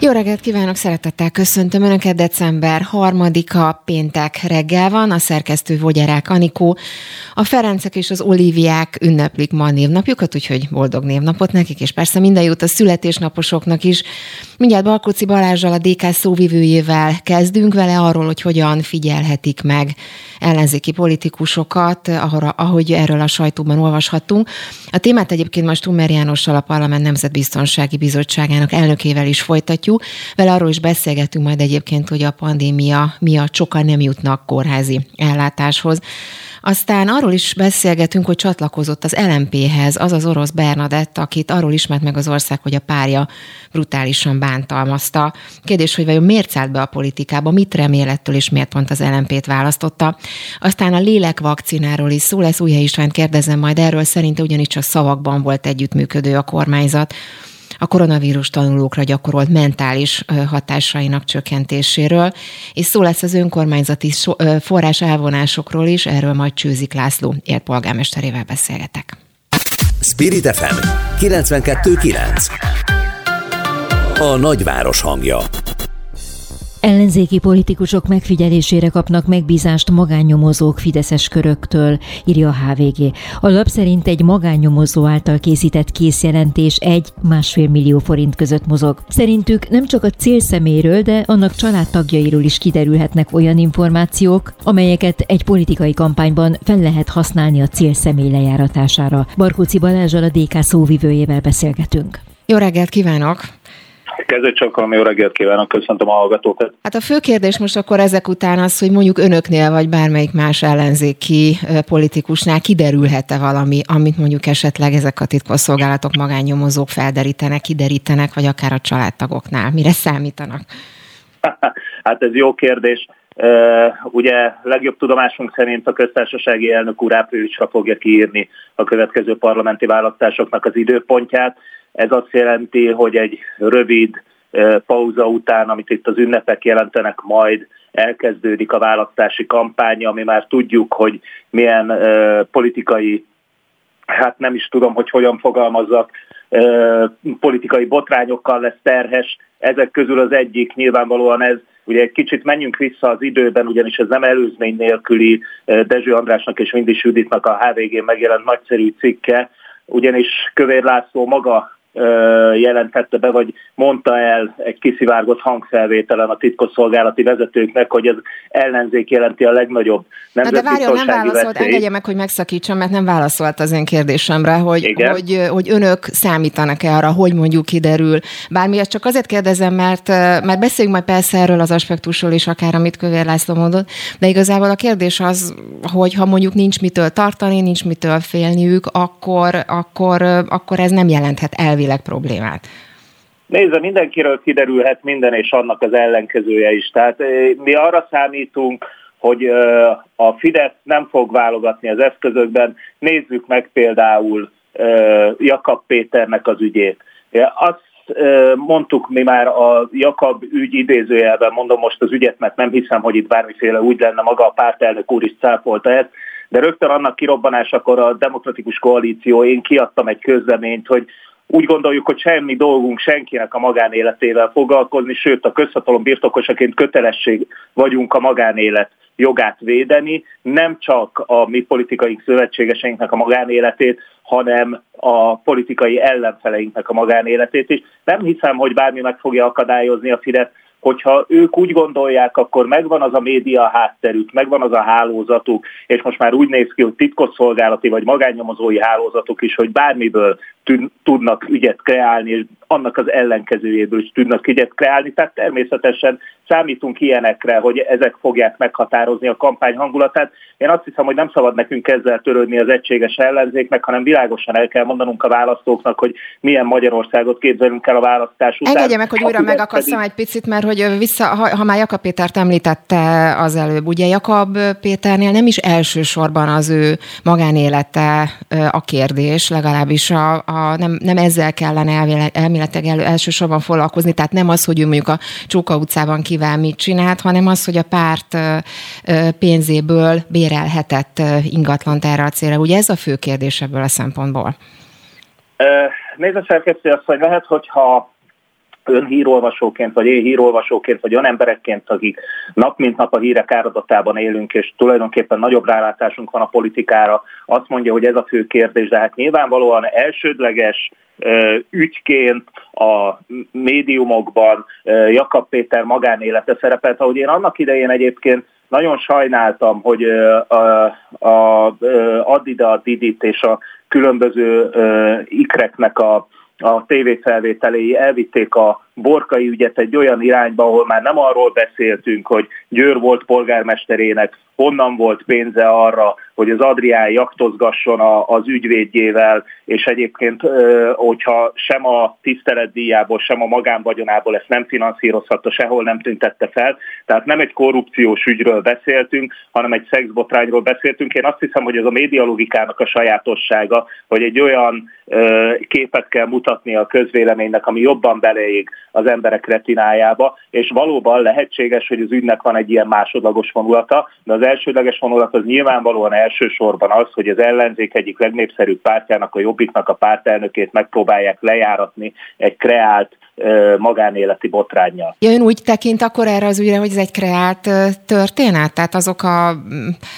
Jó reggelt kívánok, szeretettel köszöntöm Önöket. December harmadika péntek reggel van, a szerkesztő Vogyerák Anikó. A Ferencek és az Oliviák ünneplik ma a névnapjukat, úgyhogy boldog névnapot nekik, és persze minden jót a születésnaposoknak is. Mindjárt Balkóci Balázsral, a DK szóvivőjével kezdünk vele arról, hogy hogyan figyelhetik meg ellenzéki politikusokat, ahogy erről a sajtóban olvashattunk. A témát egyébként most Tummer Jánossal, a Parlament Nemzetbiztonsági Bizottságának elnökével is folytatjuk. Vele arról is beszélgetünk majd egyébként, hogy a pandémia miatt sokan nem jutnak kórházi ellátáshoz. Aztán arról is beszélgetünk, hogy csatlakozott az LMP-hez az az orosz Bernadett, akit arról ismert meg az ország, hogy a párja brutálisan bántalmazta. Kérdés, hogy vajon miért szállt be a politikába, mit remélettől és miért pont az LMP-t választotta. Aztán a lélek vakcináról is szó lesz, Újhely István kérdezem majd erről, szerinte ugyanis csak szavakban volt együttműködő a kormányzat a koronavírus tanulókra gyakorolt mentális hatásainak csökkentéséről, és szó lesz az önkormányzati forrás elvonásokról is, erről majd Csőzik László érpolgármesterével beszélgetek. Spirit FM 92.9 A nagyváros hangja Ellenzéki politikusok megfigyelésére kapnak megbízást magánnyomozók fideszes köröktől, írja a HVG. A lap szerint egy magánnyomozó által készített készjelentés egy másfél millió forint között mozog. Szerintük nem csak a célszeméről, de annak családtagjairól is kiderülhetnek olyan információk, amelyeket egy politikai kampányban fel lehet használni a célszemély lejáratására. Barkóci Balázsal a DK szóvivőjével beszélgetünk. Jó reggelt kívánok! Kezdő csak jó reggelt kívánok, köszöntöm a hallgatókat. Hát a fő kérdés most akkor ezek után az, hogy mondjuk önöknél vagy bármelyik más ellenzéki politikusnál kiderülhet-e valami, amit mondjuk esetleg ezek a titkosszolgálatok magánnyomozók felderítenek, kiderítenek, vagy akár a családtagoknál. Mire számítanak? hát ez jó kérdés. Uh, ugye legjobb tudomásunk szerint a köztársasági elnök úr áprilisra fogja kiírni a következő parlamenti választásoknak az időpontját. Ez azt jelenti, hogy egy rövid pauza után, amit itt az ünnepek jelentenek, majd elkezdődik a választási kampány, ami már tudjuk, hogy milyen politikai, hát nem is tudom, hogy hogyan fogalmazzak, politikai botrányokkal lesz terhes. Ezek közül az egyik nyilvánvalóan ez, ugye egy kicsit menjünk vissza az időben, ugyanis ez nem előzmény nélküli Dezső Andrásnak és Vindi Juditnak a HVG megjelent nagyszerű cikke, ugyanis Kövér László maga jelentette be, vagy mondta el egy kiszivárgott hangfelvételen a titkosszolgálati vezetőknek, hogy ez ellenzék jelenti a legnagyobb nemzetbiztonsági De várjon, nem válaszolt, engedje meg, hogy megszakítsam, mert nem válaszolt az én kérdésemre, hogy, hogy, hogy önök számítanak-e arra, hogy mondjuk kiderül. Bármiért csak azért kérdezem, mert, mert beszéljünk majd persze erről az aspektusról is, akár amit Kövér László mondott, de igazából a kérdés az, hogy ha mondjuk nincs mitől tartani, nincs mitől félniük, akkor, akkor, akkor ez nem jelenthet elvi elvileg problémát? Nézze, mindenkiről kiderülhet minden, és annak az ellenkezője is. Tehát eh, mi arra számítunk, hogy eh, a Fidesz nem fog válogatni az eszközökben. Nézzük meg például eh, Jakab Péternek az ügyét. Azt mondtuk mi már a Jakab ügy idézőjelben, mondom most az ügyet, mert nem hiszem, hogy itt bármiféle úgy lenne, maga a pártelnök úr is cáfolta ezt, de rögtön annak kirobbanásakor a demokratikus koalíció, én kiadtam egy közleményt, hogy úgy gondoljuk, hogy semmi dolgunk senkinek a magánéletével foglalkozni, sőt a közhatalom birtokosaként kötelesség vagyunk a magánélet jogát védeni, nem csak a mi politikai szövetségeseinknek a magánéletét, hanem a politikai ellenfeleinknek a magánéletét is. Nem hiszem, hogy bármi meg fogja akadályozni a Fidesz hogyha ők úgy gondolják, akkor megvan az a média hátterük, megvan az a hálózatuk, és most már úgy néz ki, hogy titkosszolgálati vagy magánnyomozói hálózatok is, hogy bármiből tudnak ügyet kreálni, és annak az ellenkezőjéből is tudnak ügyet kreálni. Tehát természetesen számítunk ilyenekre, hogy ezek fogják meghatározni a kampány hangulatát. Én azt hiszem, hogy nem szabad nekünk ezzel törődni az egységes ellenzéknek, hanem világosan el kell mondanunk a választóknak, hogy milyen Magyarországot képzelünk el a választás után. Engedje meg, hogy újra megakasszam pedig... egy picit, mert hogy vissza, ha, ha már Jakab Pétert említette az előbb, ugye Jakab Péternél nem is elsősorban az ő magánélete a kérdés, legalábbis a, a, nem, nem ezzel kellene elvileg, elméletileg elő, elsősorban foglalkozni, tehát nem az, hogy ő mondjuk a Csóka utcában kíván mit csinált, hanem az, hogy a párt pénzéből bérelhetett ingatlant erre a célra. Ugye ez a fő kérdés ebből a szempontból? Nézd a szerkesztő azt, hogy lehet, hogyha ön hírolvasóként, vagy én hírolvasóként, vagy olyan emberekként, akik nap mint nap a hírek áradatában élünk, és tulajdonképpen nagyobb rálátásunk van a politikára, azt mondja, hogy ez a fő kérdés, de hát nyilvánvalóan elsődleges ügyként a médiumokban Jakab Péter magánélete szerepelt, ahogy én annak idején egyébként nagyon sajnáltam, hogy a, a, a Adida, a Didit és a különböző ikreknek a a tévéfelvételei elvitték a borkai ügyet egy olyan irányba, ahol már nem arról beszéltünk, hogy Győr volt polgármesterének honnan volt pénze arra, hogy az Adrián jaktozgasson az ügyvédjével, és egyébként, hogyha sem a tiszteletdíjából, sem a magánvagyonából ezt nem finanszírozhatta, sehol nem tüntette fel. Tehát nem egy korrupciós ügyről beszéltünk, hanem egy szexbotrányról beszéltünk. Én azt hiszem, hogy ez a médialogikának a sajátossága, hogy egy olyan képet kell mutatni a közvéleménynek, ami jobban beleég az emberek retinájába, és valóban lehetséges, hogy az ügynek van egy ilyen másodlagos vonulata, de az elsődleges vonulat az nyilvánvalóan elsősorban az, hogy az ellenzék egyik legnépszerűbb pártjának, a Jobbiknak a pártelnökét megpróbálják lejáratni egy kreált magánéleti botrányjal. Ja, ön úgy tekint akkor erre az ügyre, hogy ez egy kreált történet? Tehát azok a,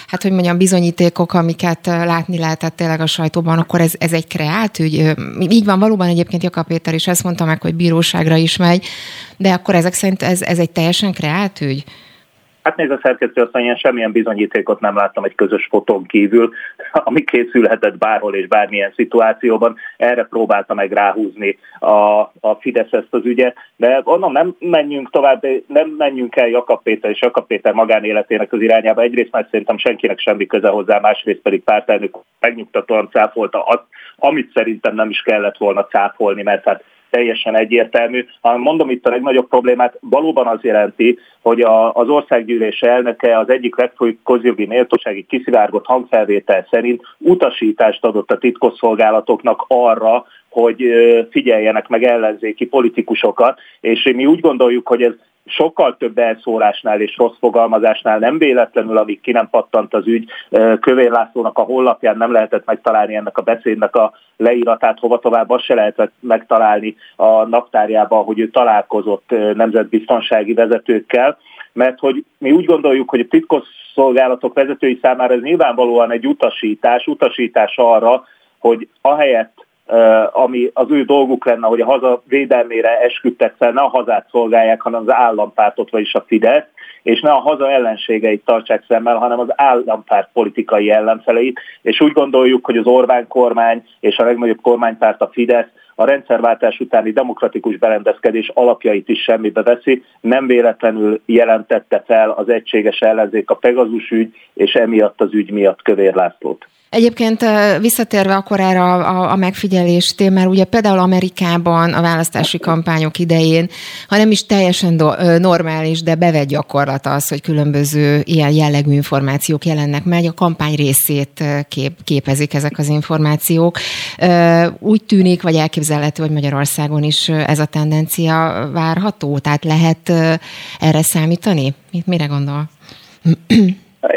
hát hogy mondjam, bizonyítékok, amiket látni lehetett tényleg a sajtóban, akkor ez, ez egy kreált ügy? Így van, valóban egyébként Jakab Péter is ezt mondta meg, hogy bíróságra is megy, de akkor ezek szerint ez, ez egy teljesen kreált ügy? Hát nézd a szerkesztő, aztán ilyen semmilyen bizonyítékot nem láttam egy közös fotón kívül, ami készülhetett bárhol és bármilyen szituációban. Erre próbálta meg ráhúzni a, a Fidesz ezt az ügyet, de onnan nem menjünk tovább, nem menjünk el Jakab Péter és Jakab Péter magánéletének az irányába. Egyrészt már szerintem senkinek semmi köze hozzá, másrészt pedig pártelnök megnyugtatóan cáfolta azt, amit szerintem nem is kellett volna cáfolni, mert hát teljesen egyértelmű, hanem mondom itt a legnagyobb problémát valóban az jelenti, hogy a, az országgyűlés elnöke az egyik legfőbb közjogi méltósági kiszivárgott hangfelvétel szerint utasítást adott a titkosszolgálatoknak arra, hogy figyeljenek meg ellenzéki politikusokat, és mi úgy gondoljuk, hogy ez sokkal több elszólásnál és rossz fogalmazásnál nem véletlenül, amíg ki nem pattant az ügy, Kövér Lászlónak a honlapján nem lehetett megtalálni ennek a beszédnek a leíratát, hova tovább azt se lehetett megtalálni a naptárjában, hogy ő találkozott nemzetbiztonsági vezetőkkel, mert hogy mi úgy gondoljuk, hogy a titkos szolgálatok vezetői számára ez nyilvánvalóan egy utasítás, utasítás arra, hogy ahelyett ami az ő dolguk lenne, hogy a haza védelmére esküdtek fel, ne a hazát szolgálják, hanem az állampártot, vagyis a Fidesz, és ne a haza ellenségeit tartsák szemmel, hanem az állampárt politikai ellenfeleit, és úgy gondoljuk, hogy az Orbán kormány és a legnagyobb kormánypárt a Fidesz a rendszerváltás utáni demokratikus berendezkedés alapjait is semmibe veszi, nem véletlenül jelentette fel az egységes ellenzék a Pegazus ügy, és emiatt az ügy miatt Kövér Lászlót. Egyébként visszatérve akkor erre a, a, a megfigyelés témára, ugye például Amerikában a választási kampányok idején, ha nem is teljesen do, normális, de bevett gyakorlat az, hogy különböző ilyen jellegű információk jelennek meg, a kampány részét kép, képezik ezek az információk. Úgy tűnik, vagy elképzelhető, hogy Magyarországon is ez a tendencia várható, tehát lehet erre számítani? Mire gondol?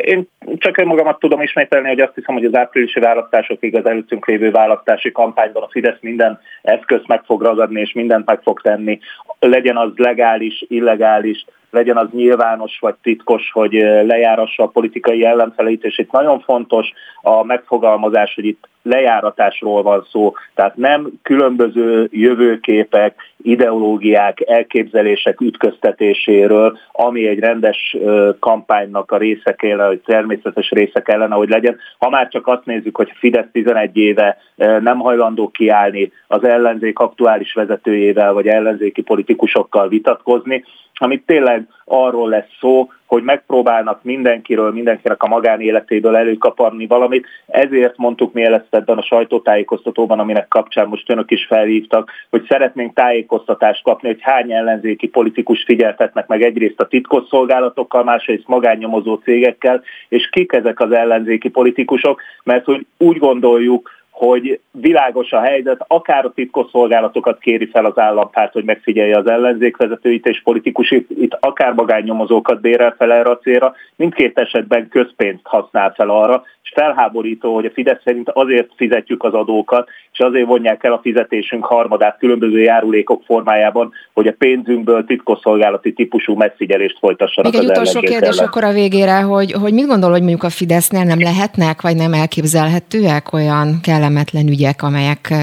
Én csak önmagamat tudom ismételni, hogy azt hiszem, hogy az áprilisi választásokig az előttünk lévő választási kampányban a Fidesz minden eszközt meg fog ragadni, és mindent meg fog tenni. Legyen az legális, illegális, legyen az nyilvános vagy titkos, hogy lejárassa a politikai ellenfeleit, és itt nagyon fontos a megfogalmazás, hogy itt lejáratásról van szó, tehát nem különböző jövőképek, ideológiák, elképzelések ütköztetéséről, ami egy rendes kampánynak a része kellene, hogy természetes része kellene, hogy legyen. Ha már csak azt nézzük, hogy Fidesz 11 éve nem hajlandó kiállni az ellenzék aktuális vezetőjével, vagy ellenzéki politikusokkal vitatkozni, amit tényleg arról lesz szó, hogy megpróbálnak mindenkiről, mindenkinek a magánéletéből előkaparni valamit. Ezért mondtuk mi ezt ebben a sajtótájékoztatóban, aminek kapcsán most önök is felhívtak, hogy szeretnénk tájékoztatást kapni, hogy hány ellenzéki politikus figyeltetnek meg egyrészt a titkosszolgálatokkal, másrészt magánnyomozó cégekkel, és kik ezek az ellenzéki politikusok, mert hogy úgy gondoljuk, hogy világos a helyzet, akár a titkosszolgálatokat kéri fel az állampárt, hogy megfigyelje az ellenzék vezetőit és politikusit, itt akár magánnyomozókat bérel fel erre a célra, mindkét esetben közpénzt használ fel arra, és felháborító, hogy a Fidesz szerint azért fizetjük az adókat, és azért vonják el a fizetésünk harmadát különböző járulékok formájában, hogy a pénzünkből titkosszolgálati típusú megfigyelést folytassanak Még egy utolsó kérdés ellen. akkor a végére, hogy, hogy mit gondol, hogy mondjuk a Fidesznél nem lehetnek, vagy nem elképzelhetőek olyan kellemetlen ügyek, amelyek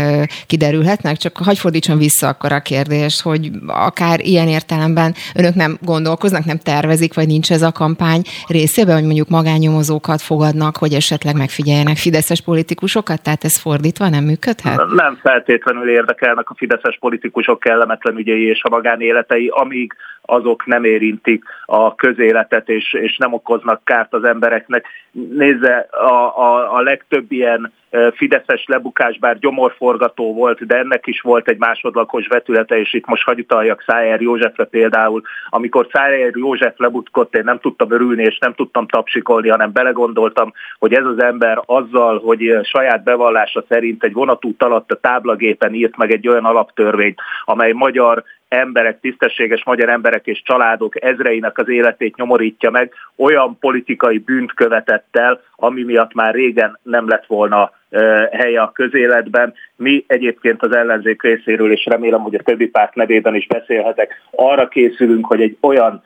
kiderülhetnek? Csak hagyj fordítson vissza akkor a kérdést, hogy akár ilyen értelemben önök nem gondolkoznak, nem tervezik, vagy nincs ez a kampány részében, hogy mondjuk magánnyomozókat fogadnak, hogy esetleg megfigyeljenek fideszes politikusokat, tehát ez fordítva nem működhet? Nem feltétlenül érdekelnek a fideszes politikusok kellemetlen ügyei és a magánéletei, amíg azok nem érintik a közéletet, és, és nem okoznak kárt az embereknek. Nézze, a, a, a legtöbb ilyen Fideszes lebukás, bár gyomorforgató volt, de ennek is volt egy másodlagos vetülete, és itt most hagy utaljak Szájer Józsefre például. Amikor Szájer József lebutkott, én nem tudtam örülni, és nem tudtam tapsikolni, hanem belegondoltam, hogy ez az ember azzal, hogy saját bevallása szerint egy vonatút alatt a táblagépen írt meg egy olyan alaptörvényt, amely magyar emberek, tisztességes magyar emberek és családok ezreinek az életét nyomorítja meg, olyan politikai bűnt követett el, ami miatt már régen nem lett volna helye a közéletben. Mi egyébként az ellenzék részéről, és remélem, hogy a többi párt nevében is beszélhetek, arra készülünk, hogy egy olyan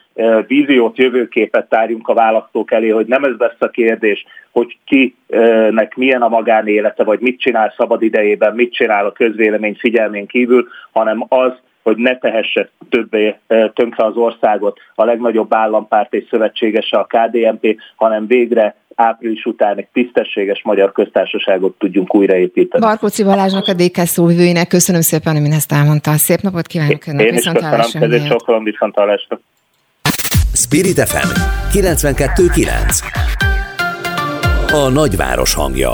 víziót, jövőképet tárjunk a választók elé, hogy nem ez lesz a kérdés, hogy kinek milyen a magánélete, vagy mit csinál szabad idejében, mit csinál a közvélemény figyelmén kívül, hanem az, hogy ne tehesse többé tönkre az országot a legnagyobb állampárt és szövetségese a KDNP, hanem végre április után egy tisztességes magyar köztársaságot tudjunk újraépíteni. Barkóci Balázsnak a DK szóvivőinek köszönöm szépen, hogy mindezt elmondta. Szép napot kívánok Önnek. Én is köszönöm, ezért sokkal viszont hallásra. Spirit FM 92.9 A nagyváros hangja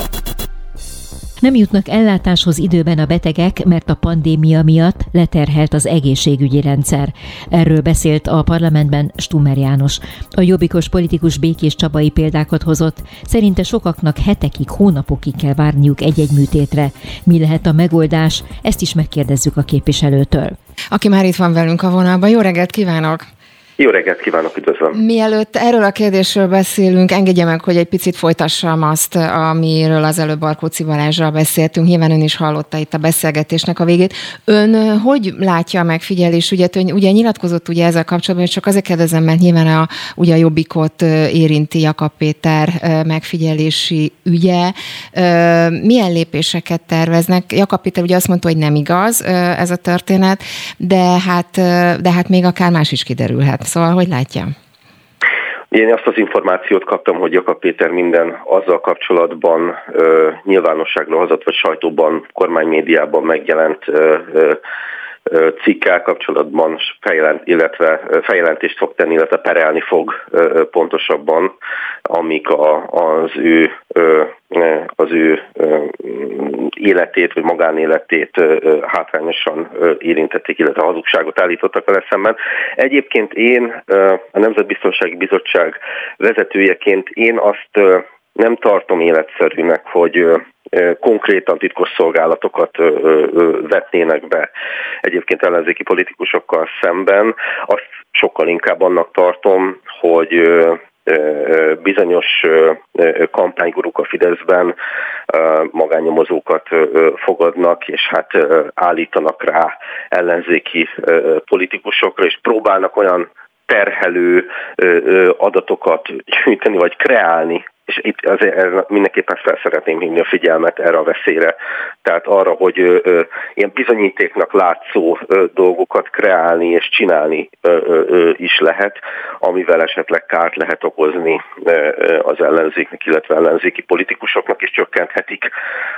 nem jutnak ellátáshoz időben a betegek, mert a pandémia miatt leterhelt az egészségügyi rendszer. Erről beszélt a parlamentben Stumer János. A jobbikos politikus békés csabai példákat hozott. Szerinte sokaknak hetekig, hónapokig kell várniuk egy-egy műtétre. Mi lehet a megoldás? Ezt is megkérdezzük a képviselőtől. Aki már itt van velünk a vonalban. Jó reggelt kívánok! Jó reggelt kívánok, üdvözlöm! Mielőtt erről a kérdésről beszélünk, engedje meg, hogy egy picit folytassam azt, amiről az előbb Barkóci Balázsral beszéltünk. Nyilván ön is hallotta itt a beszélgetésnek a végét. Ön hogy látja a megfigyelés ügyet? Ön ugye nyilatkozott ugye ezzel kapcsolatban, hogy csak azért kérdezem, mert nyilván a, ugye a Jobbikot érinti Jakab Péter megfigyelési ügye. Milyen lépéseket terveznek? Jakab Péter ugye azt mondta, hogy nem igaz ez a történet, de hát, de hát még akár más is kiderülhet. Szóval hogy látja? Én azt az információt kaptam, hogy Jakab Péter minden azzal kapcsolatban ö, nyilvánosságra hozott, vagy sajtóban, kormánymédiában megjelent ö, ö, cikkel kapcsolatban feljelent, illetve feljelentést fog tenni, illetve perelni fog pontosabban, amik a, az ő az ő életét vagy magánéletét hátrányosan érintették, illetve hazugságot állítottak vele szemben. Egyébként én a Nemzetbiztonsági Bizottság vezetőjeként én azt nem tartom életszerűnek, hogy konkrétan titkos szolgálatokat vetnének be egyébként ellenzéki politikusokkal szemben. Azt sokkal inkább annak tartom, hogy bizonyos kampányguruk a Fideszben magánnyomozókat fogadnak, és hát állítanak rá ellenzéki politikusokra, és próbálnak olyan terhelő adatokat gyűjteni, vagy kreálni és itt azért ez mindenképpen fel szeretném hívni a figyelmet erre a veszélyre. Tehát arra, hogy ö, ö, ilyen bizonyítéknak látszó ö, dolgokat kreálni és csinálni ö, ö, is lehet, amivel esetleg kárt lehet okozni ö, ö, az ellenzéknek, illetve ellenzéki politikusoknak, és csökkenthetik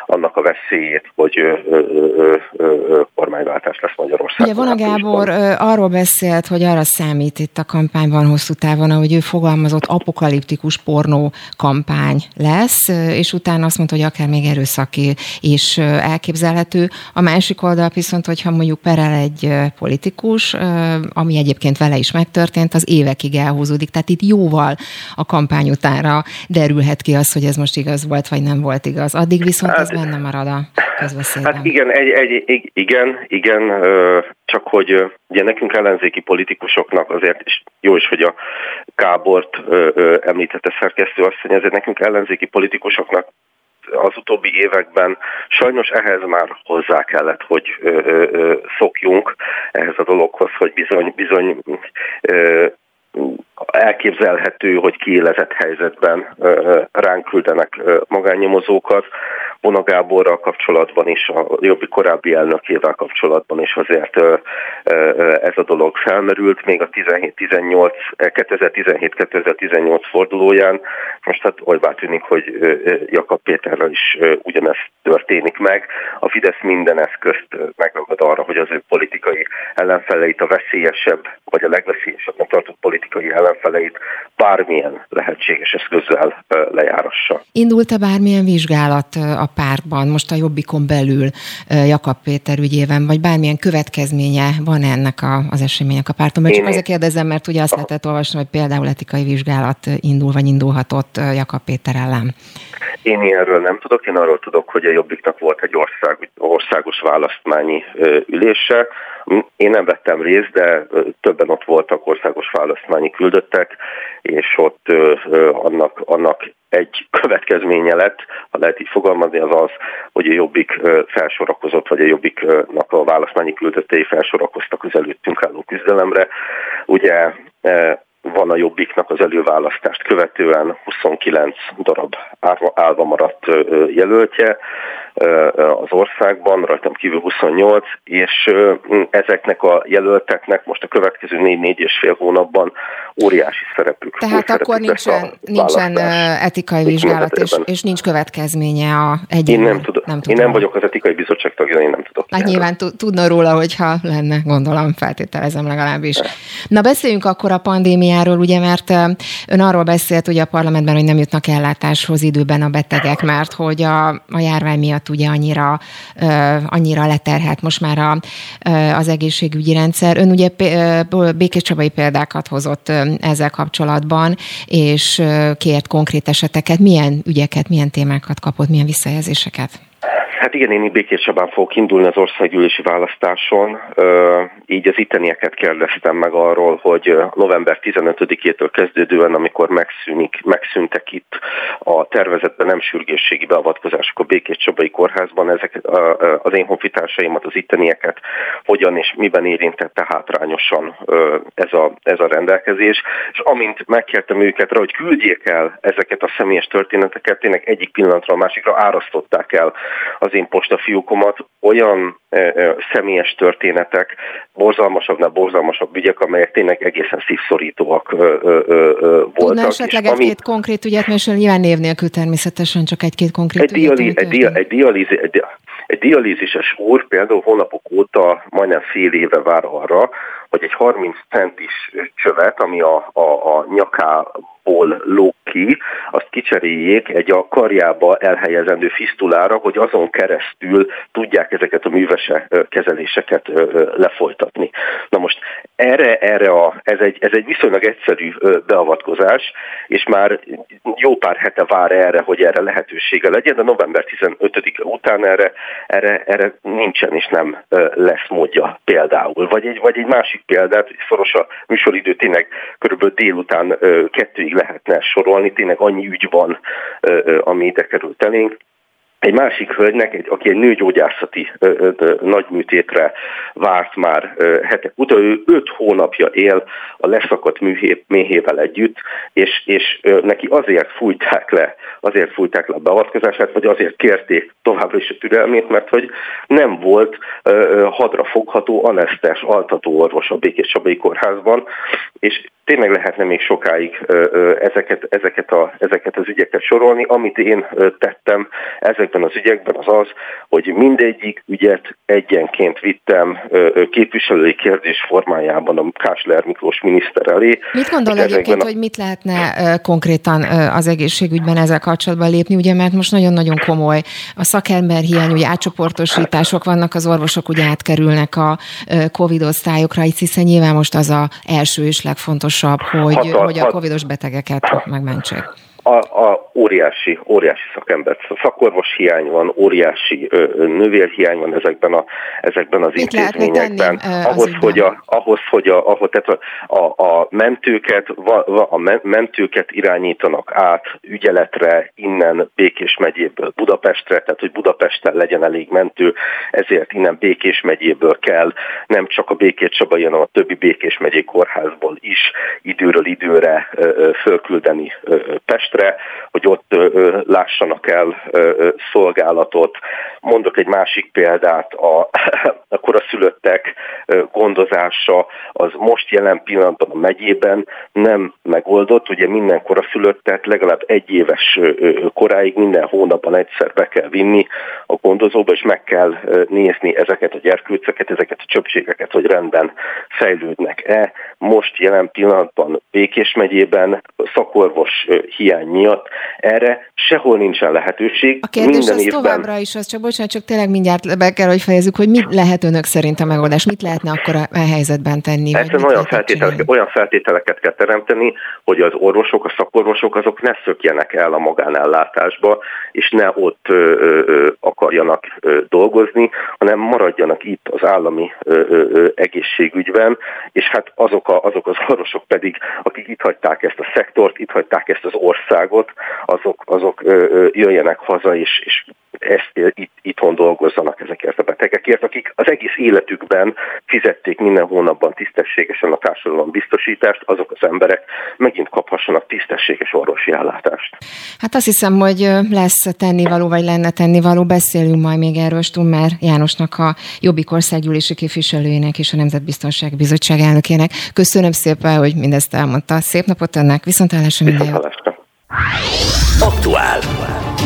annak a veszélyét, hogy ö, ö, ö, ö, kormányváltás lesz Magyarországon. Ugye Vona Gábor ö, arról beszélt, hogy arra számít itt a kampányban hosszú távon, ahogy ő fogalmazott apokaliptikus pornó kampány kampány lesz, és utána azt mondta, hogy akár még erőszaki és elképzelhető. A másik oldal viszont, hogyha mondjuk perel egy politikus, ami egyébként vele is megtörtént, az évekig elhúzódik. Tehát itt jóval a kampány utánra derülhet ki az, hogy ez most igaz volt, vagy nem volt igaz. Addig viszont hát, ez benne marad a közbeszédben. Hát igen, egy, egy, igen, igen, csak hogy ugye nekünk ellenzéki politikusoknak azért, és jó is, hogy a Kábort említette szerkesztő asszony, ezért nekünk ellenzéki politikusoknak az utóbbi években sajnos ehhez már hozzá kellett, hogy ö, ö, szokjunk ehhez a dologhoz, hogy bizony, bizony ö, elképzelhető, hogy kiélezett helyzetben ránk küldenek magánnyomozókat. Bona Gáborral kapcsolatban is, a jobbi korábbi elnökével kapcsolatban is azért ez a dolog felmerült, még a 17-18, 2017-2018 fordulóján. Most hát olybá tűnik, hogy Jakab Péterrel is ugyanezt történik meg. A Fidesz minden eszközt megragad arra, hogy az ő politikai ellenfeleit a veszélyesebb, vagy a legveszélyesebbnek tartott politikai ellenfeleit bármilyen lehetséges eszközzel lejárassa. Indult-e bármilyen vizsgálat a pártban, most a Jobbikon belül Jakab Péter ügyében, vagy bármilyen következménye van ennek a, az eseménynek a párton? Mert csak azért kérdezem, mert ugye azt lehetett olvasni, hogy például etikai vizsgálat indul, vagy indulhatott Jakab Péter ellen. Én ilyenről nem tudok, én arról tudok, hogy a Jobbiknak volt egy ország, országos választmányi ülése. Én nem vettem részt, de többen ott voltak országos választmányi küldöttek, és ott annak, annak egy következménye lett, ha lehet így fogalmazni, az az, hogy a Jobbik felsorakozott, vagy a Jobbiknak a választmányi küldöttei felsorakoztak az előttünk álló küzdelemre. Ugye van a Jobbiknak az előválasztást követően 29 darab állva maradt jelöltje az országban, rajtam kívül 28, és ezeknek a jelölteknek most a következő 4-4 és fél hónapban óriási szerepük. Tehát akkor nincsen, nincsen etikai vizsgálat, és, és nincs következménye a egyének. Én nem, tudom. nem tudom. Én nem vagyok az etikai bizottság tagja, én nem tudok. Hát nyilván tudna róla, hogyha lenne, gondolom, feltételezem legalábbis. Na beszéljünk akkor a pandémiáról, ugye, mert ön arról beszélt ugye a parlamentben, hogy nem jutnak ellátáshoz időben a betegek, mert hogy a, a járvány miatt ugye annyira, annyira leterhet most már a, az egészségügyi rendszer. Ön ugye Békés Csabai példákat hozott ezzel kapcsolatban, és kért konkrét eseteket. Milyen ügyeket, milyen témákat kapott, milyen visszajelzéseket? Hát igen, én Békés Csabán fogok indulni az országgyűlési választáson, így az ittenieket kérdeztem meg arról, hogy november 15-től kezdődően, amikor megszűnik, megszűntek itt a tervezetben nem sürgésségi beavatkozások a Békés Csabai Kórházban, ezek az én honfitársaimat, az ittenieket hogyan és miben érintette hátrányosan ez a, ez a rendelkezés, és amint megkértem őket rá, hogy küldjék el ezeket a személyes történeteket, tényleg egyik pillanatra a másikra árasztották el az az én postafiúkomat olyan személyes történetek, borzalmasabbnál borzalmasabb ügyek, amelyek tényleg egészen szívszorítóak e, voltak. Tudna esetleg egy-két ami... konkrét ügyet, mert nyilván név nélkül természetesen csak egy-két konkrét egy ügyet. Diali, egy, dia, egy, dialíz, egy, egy dialízises úr például hónapok óta majdnem fél éve vár arra, hogy egy 30 centis csövet, ami a, a, a nyakából lóg ki, azt kicseréljék egy a karjába elhelyezendő fisztulára, hogy azon keresztül tudják ezeket a művese kezeléseket lefolytatni. Na most erre, erre a, ez, egy, ez egy viszonylag egyszerű beavatkozás, és már jó pár hete vár erre, hogy erre lehetősége legyen, de november 15-e után erre, erre, erre nincsen és nem lesz módja például. Vagy egy, vagy egy másik példát, szoros a műsoridő, tényleg körülbelül délután kettőig lehetne sorolni, tényleg annyi ügy van, ami ide került elénk. Egy másik hölgynek, egy, aki egy nőgyógyászati nagyműtétre várt már hetek óta, ő öt hónapja él a leszakadt műhé, méhével együtt, és, és ö, neki azért fújták le, azért fújták le a beavatkozását, vagy azért kérték továbbra is a türelmét, mert hogy nem volt ö, hadra fogható anesztes altató orvos a Békés Csabai Kórházban, és tényleg lehetne még sokáig ezeket, ezeket, a, ezeket az ügyeket sorolni. Amit én tettem ezekben az ügyekben az az, hogy mindegyik ügyet egyenként vittem képviselői kérdés formájában a Kásler Miklós miniszter elé. Mit gondol egyébként, a... hogy mit lehetne konkrétan az egészségügyben ezzel kapcsolatban lépni, ugye mert most nagyon-nagyon komoly a szakember hiány, ugye átcsoportosítások vannak, az orvosok ugye átkerülnek a COVID osztályokra, hiszen nyilván most az a első és legfontosabb, hogy, Hatal, hogy a covidos betegeket megmentsék a, a óriási, óriási szakember, szakorvos hiány van, óriási ö, növérhiány van ezekben, a, ezekben az Mit intézményekben. Tenni, ahhoz, hogy a, ahhoz, hogy a, ahhoz, tehát a, a, a, mentőket, a mentőket irányítanak át ügyeletre innen Békés megyéből Budapestre, tehát hogy Budapesten legyen elég mentő, ezért innen Békés megyéből kell nem csak a Békés Csaba, hanem a többi Békés megyék kórházból is időről időre fölküldeni Pest Pestre, hogy ott lássanak el szolgálatot. Mondok egy másik példát, a, a koraszülöttek gondozása az most jelen pillanatban a megyében nem megoldott. Ugye minden koraszülöttet legalább egy éves koráig minden hónapban egyszer be kell vinni a gondozóba, és meg kell nézni ezeket a gyerkőceket, ezeket a csöpségeket, hogy rendben fejlődnek-e. Most jelen pillanatban Békés megyében szakorvos hiány miatt erre sehol nincsen lehetőség. A kérdés Minden az évben... továbbra is az, csak bocsánat, csak tényleg mindjárt be kell, hogy fejezzük, hogy mit lehet önök szerint a megoldás, mit lehetne akkor a helyzetben tenni? Egyszerűen olyan, feltételeket, olyan feltételeket kell teremteni, hogy az orvosok, a szakorvosok azok ne szökjenek el a magánellátásba, és ne ott ö, ö, akarjanak ö, dolgozni, hanem maradjanak itt az állami ö, ö, egészségügyben, és hát azok, a, azok az orvosok pedig, akik itt hagyták ezt a szektort, itt hagyták ezt az országot, azok, azok jöjjenek haza, és, és ezt itt, itthon dolgozzanak ezekért a betegekért, akik az egész életükben fizették minden hónapban tisztességesen a társadalom biztosítást, azok az emberek megint kaphassanak tisztességes orvosi ellátást. Hát azt hiszem, hogy lesz tennivaló, vagy lenne tennivaló. Beszélünk majd még erről Stummer Jánosnak, a Jobbik országgyűlési képviselőjének és a Nemzetbiztonsági Bizottság elnökének. Köszönöm szépen, hogy mindezt elmondta. Szép napot önnek, viszontlátásra minden Aktuál.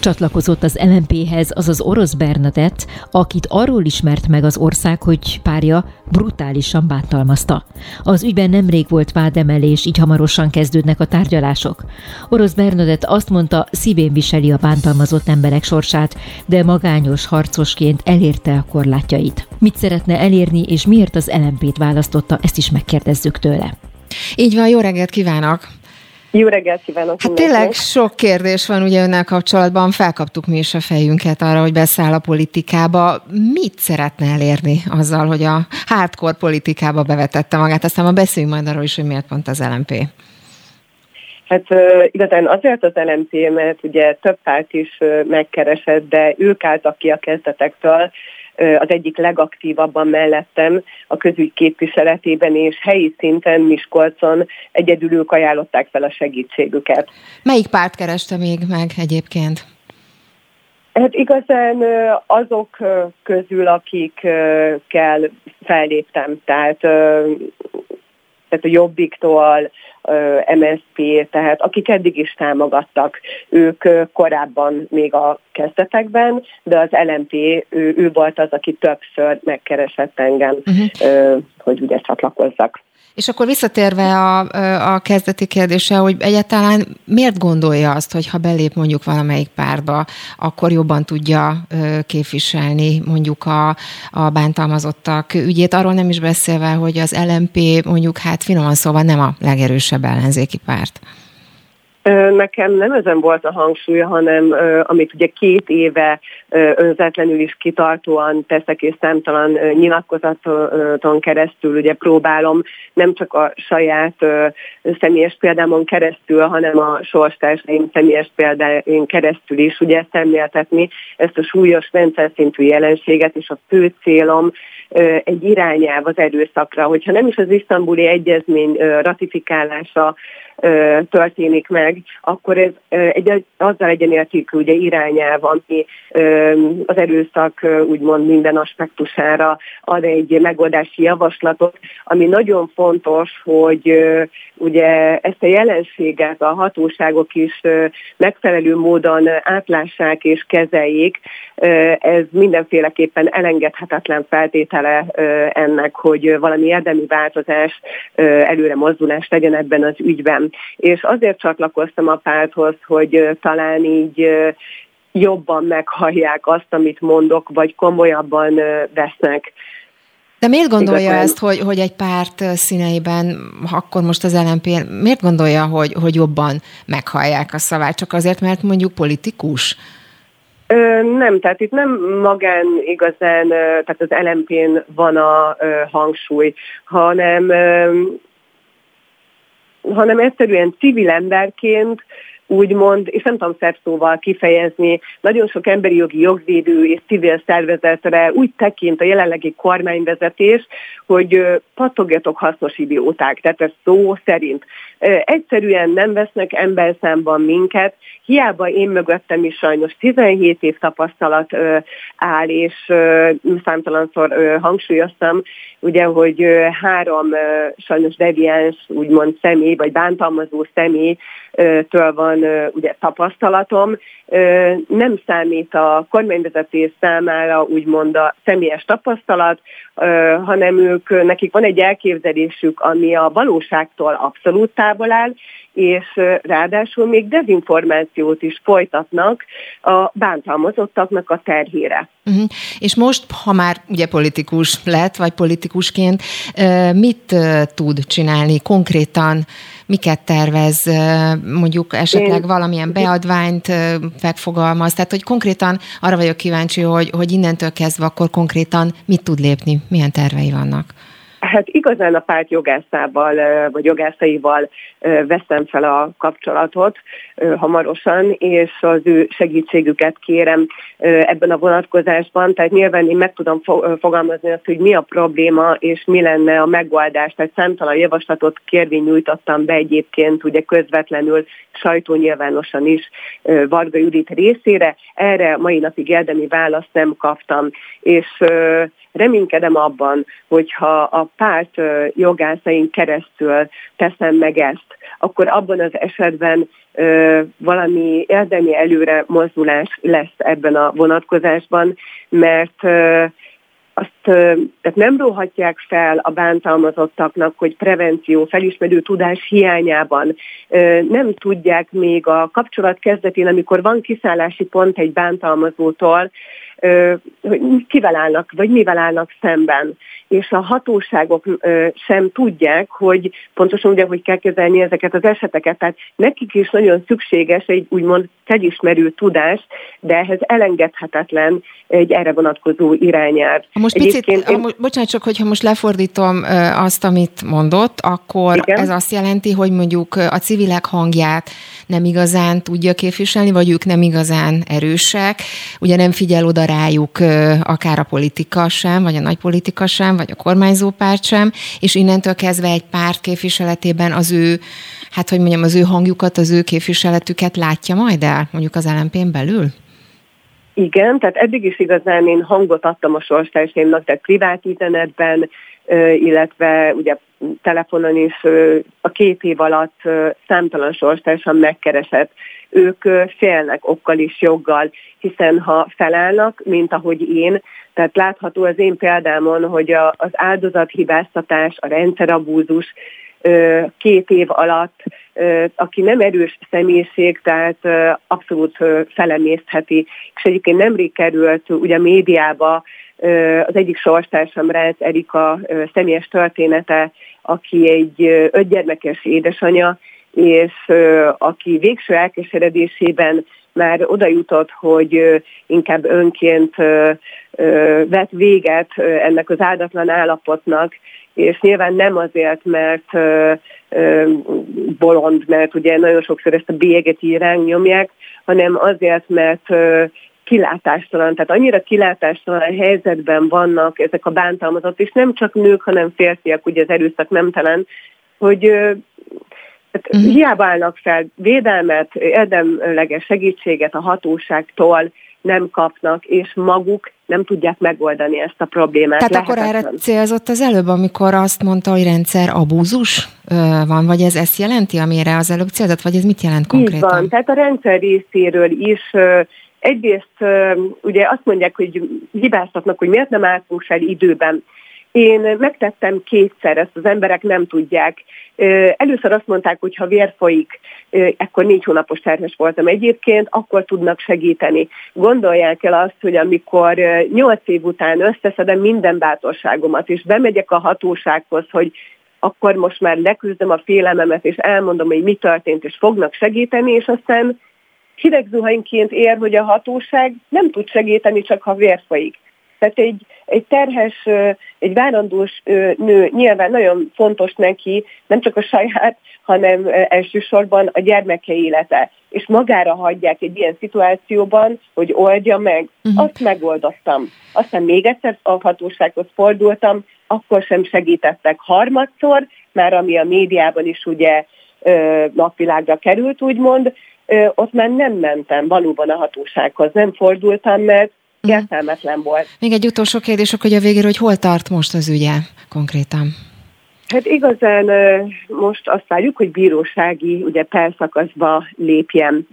Csatlakozott az LMP-hez az az orosz Bernadett, akit arról ismert meg az ország, hogy párja brutálisan bántalmazta. Az ügyben nemrég volt vádemelés, így hamarosan kezdődnek a tárgyalások. Orosz Bernadett azt mondta, szívén viseli a bántalmazott emberek sorsát, de magányos harcosként elérte a korlátjait. Mit szeretne elérni, és miért az LMP-t választotta, ezt is megkérdezzük tőle. Így van, jó reggelt kívánok! Jó reggelt kívánok! Hát tényleg sok kérdés van ugye önnel kapcsolatban, felkaptuk mi is a fejünket arra, hogy beszáll a politikába. Mit szeretne elérni azzal, hogy a hardcore politikába bevetette magát? Aztán ma beszéljünk majd arról is, hogy miért pont az LMP. Hát igazán azért az LMP, mert ugye több párt is megkeresett, de ők álltak ki a kezdetektől, az egyik legaktívabban mellettem a közügy képviseletében, és helyi szinten Miskolcon egyedül ők ajánlották fel a segítségüket. Melyik párt kereste még meg egyébként? Hát igazán azok közül, akikkel felléptem, tehát, tehát a Jobbiktól, MSZP, tehát akik eddig is támogattak, ők korábban még a kezdetekben, de az LMP, ő, ő volt az, aki többször megkeresett engem, uh-huh. hogy ugye csatlakozzak. És akkor visszatérve a, a kezdeti kérdése, hogy egyáltalán miért gondolja azt, hogy ha belép mondjuk valamelyik párba, akkor jobban tudja képviselni mondjuk a, a bántalmazottak ügyét, arról nem is beszélve, hogy az LMP mondjuk hát finoman szóval nem a legerősebb ellenzéki párt. Nekem nem ezen volt a hangsúly, hanem amit ugye két éve önzetlenül is kitartóan teszek, és számtalan nyilatkozaton keresztül ugye próbálom nem csak a saját személyes példámon keresztül, hanem a sorstársaim személyes példáin keresztül is ugye szemléltetni ezt a súlyos rendszer szintű jelenséget, és a fő célom egy irányelv az erőszakra, hogyha nem is az isztambuli egyezmény ratifikálása történik meg, akkor ez egy, azzal egyenértékű ugye irányelv, ami az erőszak úgymond minden aspektusára ad egy megoldási javaslatot, ami nagyon fontos, hogy ugye ezt a jelenséget a hatóságok is megfelelő módon átlássák és kezeljék, ez mindenféleképpen elengedhetetlen feltétele ennek, hogy valami érdemi változás, előre mozdulás legyen ebben az ügyben. És azért csatlakoztam a párthoz, hogy talán így jobban meghallják azt, amit mondok, vagy komolyabban vesznek. De miért gondolja Igazán... ezt, hogy, hogy egy párt színeiben, akkor most az LNP, miért gondolja, hogy, hogy jobban meghallják a szavát? Csak azért, mert mondjuk politikus? Ö, nem, tehát itt nem magán igazán, tehát az LMP-n van a ö, hangsúly, hanem ö, hanem egyszerűen civil emberként úgymond, és nem tudom szebb szóval kifejezni, nagyon sok emberi jogi jogvédő és civil szervezetre úgy tekint a jelenlegi kormányvezetés, hogy patogjatok hasznos idióták, tehát ez szó szerint. Egyszerűen nem vesznek emberszámban minket, hiába én mögöttem is sajnos 17 év tapasztalat áll, és számtalanszor hangsúlyoztam, ugye, hogy három sajnos deviáns, úgymond személy, vagy bántalmazó személytől van ugye tapasztalatom. Nem számít a kormányvezetés számára úgymond a személyes tapasztalat, hanem ők, nekik van egy elképzelésük, ami a valóságtól abszolút távol áll, és ráadásul még dezinformációt is folytatnak a bántalmazottaknak a terhére. Uh-huh. És most, ha már ugye politikus lett, vagy politikusként, mit tud csinálni konkrétan, miket tervez, mondjuk esetleg valamilyen beadványt megfogalmaz, tehát hogy konkrétan arra vagyok kíváncsi, hogy, hogy innentől kezdve akkor konkrétan mit tud lépni, milyen tervei vannak. Hát igazán a párt jogászával, vagy jogászaival veszem fel a kapcsolatot hamarosan, és az ő segítségüket kérem ebben a vonatkozásban. Tehát nyilván én meg tudom fogalmazni azt, hogy mi a probléma, és mi lenne a megoldás. Tehát számtalan javaslatot kérvény nyújtottam be egyébként, ugye közvetlenül sajtónyilvánosan is Varga Judit részére. Erre mai napig érdemi választ nem kaptam. És reménykedem abban, hogyha a párt jogászain keresztül teszem meg ezt, akkor abban az esetben valami érdemi előre mozdulás lesz ebben a vonatkozásban, mert azt tehát nem róhatják fel a bántalmazottaknak, hogy prevenció, felismerő tudás hiányában nem tudják még a kapcsolat kezdetén, amikor van kiszállási pont egy bántalmazótól, hogy kivel állnak, vagy mivel állnak szemben. És a hatóságok sem tudják, hogy pontosan ugye, hogy kell kezelni ezeket az eseteket. Tehát nekik is nagyon szükséges egy úgymond felismerő tudás, de ehhez elengedhetetlen egy erre vonatkozó irányelv. Most picit, én... ha, bocsánat, csak hogyha most lefordítom azt, amit mondott, akkor Igen? ez azt jelenti, hogy mondjuk a civilek hangját nem igazán tudja képviselni, vagy ők nem igazán erősek, ugye nem figyel oda rájuk akár a politika sem, vagy a nagy politika sem, vagy a kormányzó párt sem, és innentől kezdve egy párt képviseletében az ő, hát hogy mondjam, az ő hangjukat, az ő képviseletüket látja majd el, mondjuk az lmp belül? Igen, tehát eddig is igazán én hangot adtam a sorstársaimnak, tehát privát üzenetben, illetve ugye telefonon is a két év alatt számtalan sorstársam megkeresett. Ők félnek okkal is joggal, hiszen ha felállnak, mint ahogy én, tehát látható az én példámon, hogy az áldozathibáztatás, a rendszerabúzus két év alatt, aki nem erős személyiség, tehát abszolút felemésztheti. És egyébként nemrég került ugye a médiába az egyik sorstársam Rácz Erika személyes története, aki egy ötgyermekes édesanya, és aki végső elkeseredésében már oda jutott, hogy inkább önként vett véget ennek az áldatlan állapotnak, és nyilván nem azért, mert bolond, mert ugye nagyon sokszor ezt a bélyeget így nyomják, hanem azért, mert kilátástalan, tehát annyira kilátástalan helyzetben vannak ezek a bántalmazott, és nem csak nők, hanem férfiak, ugye az erőszak nemtelen, hogy tehát uh-huh. hiába állnak fel védelmet, érdemleges segítséget a hatóságtól, nem kapnak, és maguk nem tudják megoldani ezt a problémát. Tehát Lehetetlen. akkor erre célzott az előbb, amikor azt mondta, hogy rendszer abúzus van, vagy ez ezt jelenti, amire az előbb célzott, vagy ez mit jelent konkrétan? Így van, tehát a rendszer részéről is egyrészt ugye azt mondják, hogy hibáztatnak, hogy miért nem álltunk fel időben. Én megtettem kétszer, ezt az emberek nem tudják. Először azt mondták, hogy ha vér folyik, ekkor négy hónapos terhes voltam egyébként, akkor tudnak segíteni. Gondolják el azt, hogy amikor nyolc év után összeszedem minden bátorságomat, és bemegyek a hatósághoz, hogy akkor most már leküzdöm a félelmemet, és elmondom, hogy mi történt, és fognak segíteni, és aztán hidegzuhanyként ér, hogy a hatóság nem tud segíteni, csak ha vér folyik. Tehát egy, egy terhes, egy várandós nő nyilván nagyon fontos neki, nem csak a saját, hanem elsősorban a gyermeke élete. És magára hagyják egy ilyen szituációban, hogy oldja meg. Uh-huh. Azt megoldottam. Aztán még egyszer a hatósághoz fordultam, akkor sem segítettek harmadszor, már ami a médiában is ugye napvilágra került, úgymond, ott már nem mentem valóban a hatósághoz, nem fordultam, mert. Értelmetlen volt. Még egy utolsó kérdés, hogy a végére, hogy hol tart most az ügye konkrétan? Hát igazán most azt várjuk, hogy bírósági, ugye perszakaszba lépjen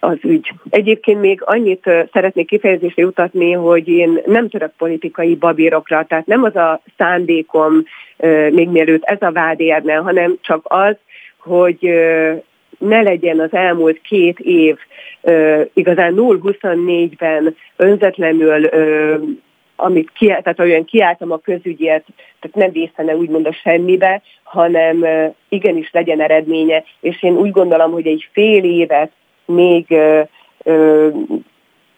az ügy. Egyébként még annyit szeretnék kifejezésre jutatni, hogy én nem török politikai babírokra, tehát nem az a szándékom még mielőtt ez a vád érne, hanem csak az, hogy ne legyen az elmúlt két év uh, igazán 0-24-ben önzetlenül uh, amit ki, tehát olyan kiálltam a közügyért, tehát nem vészene úgymond a semmibe, hanem igenis legyen eredménye, és én úgy gondolom, hogy egy fél évet még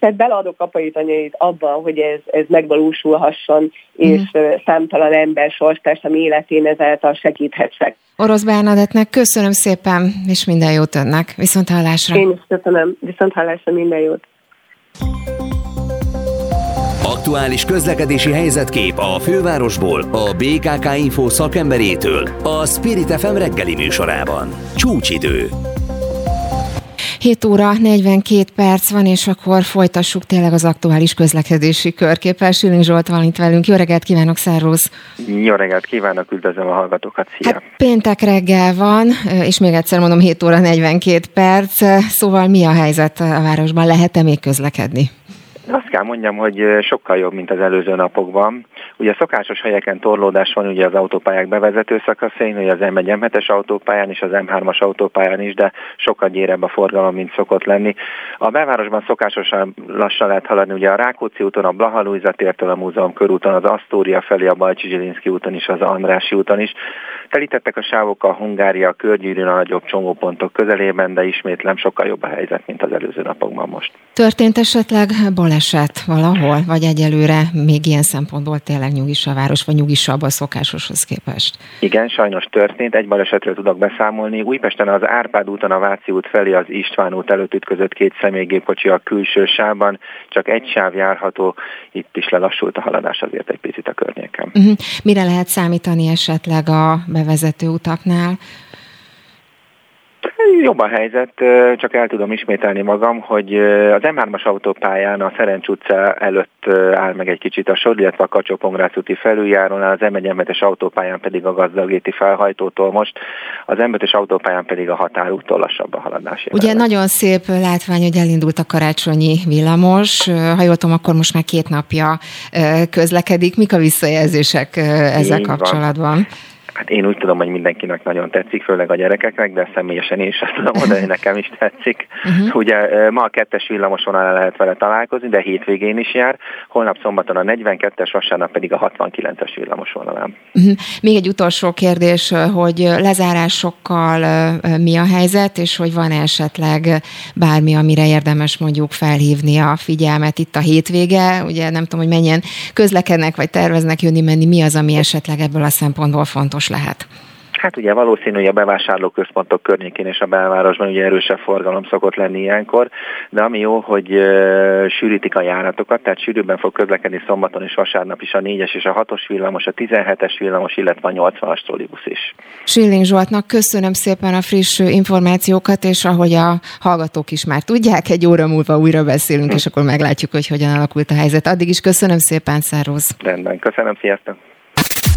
tehát beleadok apai anyait abban, hogy ez, ez megvalósulhasson, és mm. számtalan ember sorstársam életén ezáltal segíthetsek. Orosz Bernadettnek köszönöm szépen, és minden jót önnek. Viszont hallásra. Én is köszönöm. Viszont hallásra minden jót. Aktuális közlekedési helyzetkép a fővárosból, a BKK Info szakemberétől, a Spirit FM reggeli műsorában. Csúcsidő. 7 óra 42 perc van, és akkor folytassuk tényleg az aktuális közlekedési körképpel. Süling Zsolt van itt velünk. Jó reggelt kívánok, szervusz! Jó reggelt kívánok, üdvözlöm a hallgatókat, szia! Hát péntek reggel van, és még egyszer mondom, 7 óra 42 perc, szóval mi a helyzet a városban? Lehet-e még közlekedni? Azt kell mondjam, hogy sokkal jobb, mint az előző napokban. Ugye szokásos helyeken torlódás van ugye az autópályák bevezető szakaszén, ugye az M1 autópályán és az M3-as autópályán is, de sokkal gyérebb a forgalom, mint szokott lenni. A belvárosban szokásosan lassan lehet haladni, ugye a Rákóczi úton, a Blaha Luisa tértől a múzeum körúton, az Asztória felé, a Zsilinszki úton is, az Andrási úton is. Telítettek a sávok a Hungária, a körgyűrűn a nagyobb csomópontok közelében, de ismétlem sokkal jobb a helyzet, mint az előző napokban most. Történt esetleg baleset valahol, vagy egyelőre még ilyen szempontból tényleg nyugis a város, vagy nyugisabb a szokásoshoz képest? Igen, sajnos történt. Egy balesetről tudok beszámolni. Újpesten az Árpád úton a Váci út felé az István út előtt ütközött két személygépkocsi a külső sávban. Csak egy sáv járható, itt is lelassult a haladás azért egy picit a környéken. Uh-huh. Mire lehet számítani esetleg a bevezető utaknál? Jobb a helyzet, csak el tudom ismételni magam, hogy az M3-as autópályán a Szerencs utca előtt áll meg egy kicsit a sor, illetve a kacsó úti felüljárónál, az m 1 autópályán pedig a gazdagéti felhajtótól most, az m autópályán pedig a határúttól lassabb a haladás. Ugye jelenleg. nagyon szép látvány, hogy elindult a karácsonyi villamos, ha jól tudom, akkor most már két napja közlekedik. Mik a visszajelzések ezzel Így kapcsolatban? Van. Hát én úgy tudom, hogy mindenkinek nagyon tetszik, főleg a gyerekeknek, de személyesen én is azt tudom mondani, hogy nekem is tetszik. Uh-huh. Ugye ma a kettes villamos vonalán lehet vele találkozni, de hétvégén is jár, holnap szombaton a 42-es, vasárnap pedig a 69-es villamos vonalán. Uh-huh. Még egy utolsó kérdés, hogy lezárásokkal mi a helyzet, és hogy van esetleg bármi, amire érdemes mondjuk felhívni a figyelmet itt a hétvége, ugye nem tudom, hogy mennyien közlekednek, vagy terveznek jönni-menni, mi az, ami esetleg ebből a szempontból fontos fontos lehet? Hát ugye valószínű, hogy a bevásárlóközpontok környékén és a belvárosban ugye erősebb forgalom szokott lenni ilyenkor, de ami jó, hogy uh, sűrítik a járatokat, tehát sűrűbben fog közlekedni szombaton és vasárnap is a 4-es és a 6-os villamos, a 17-es villamos, illetve a 80-as trollibusz is. Schilling Zsoltnak köszönöm szépen a friss információkat, és ahogy a hallgatók is már tudják, egy óra múlva újra beszélünk, és akkor meglátjuk, hogy hogyan alakult a helyzet. Addig is köszönöm szépen, Szároz. Rendben, köszönöm, sziasztok!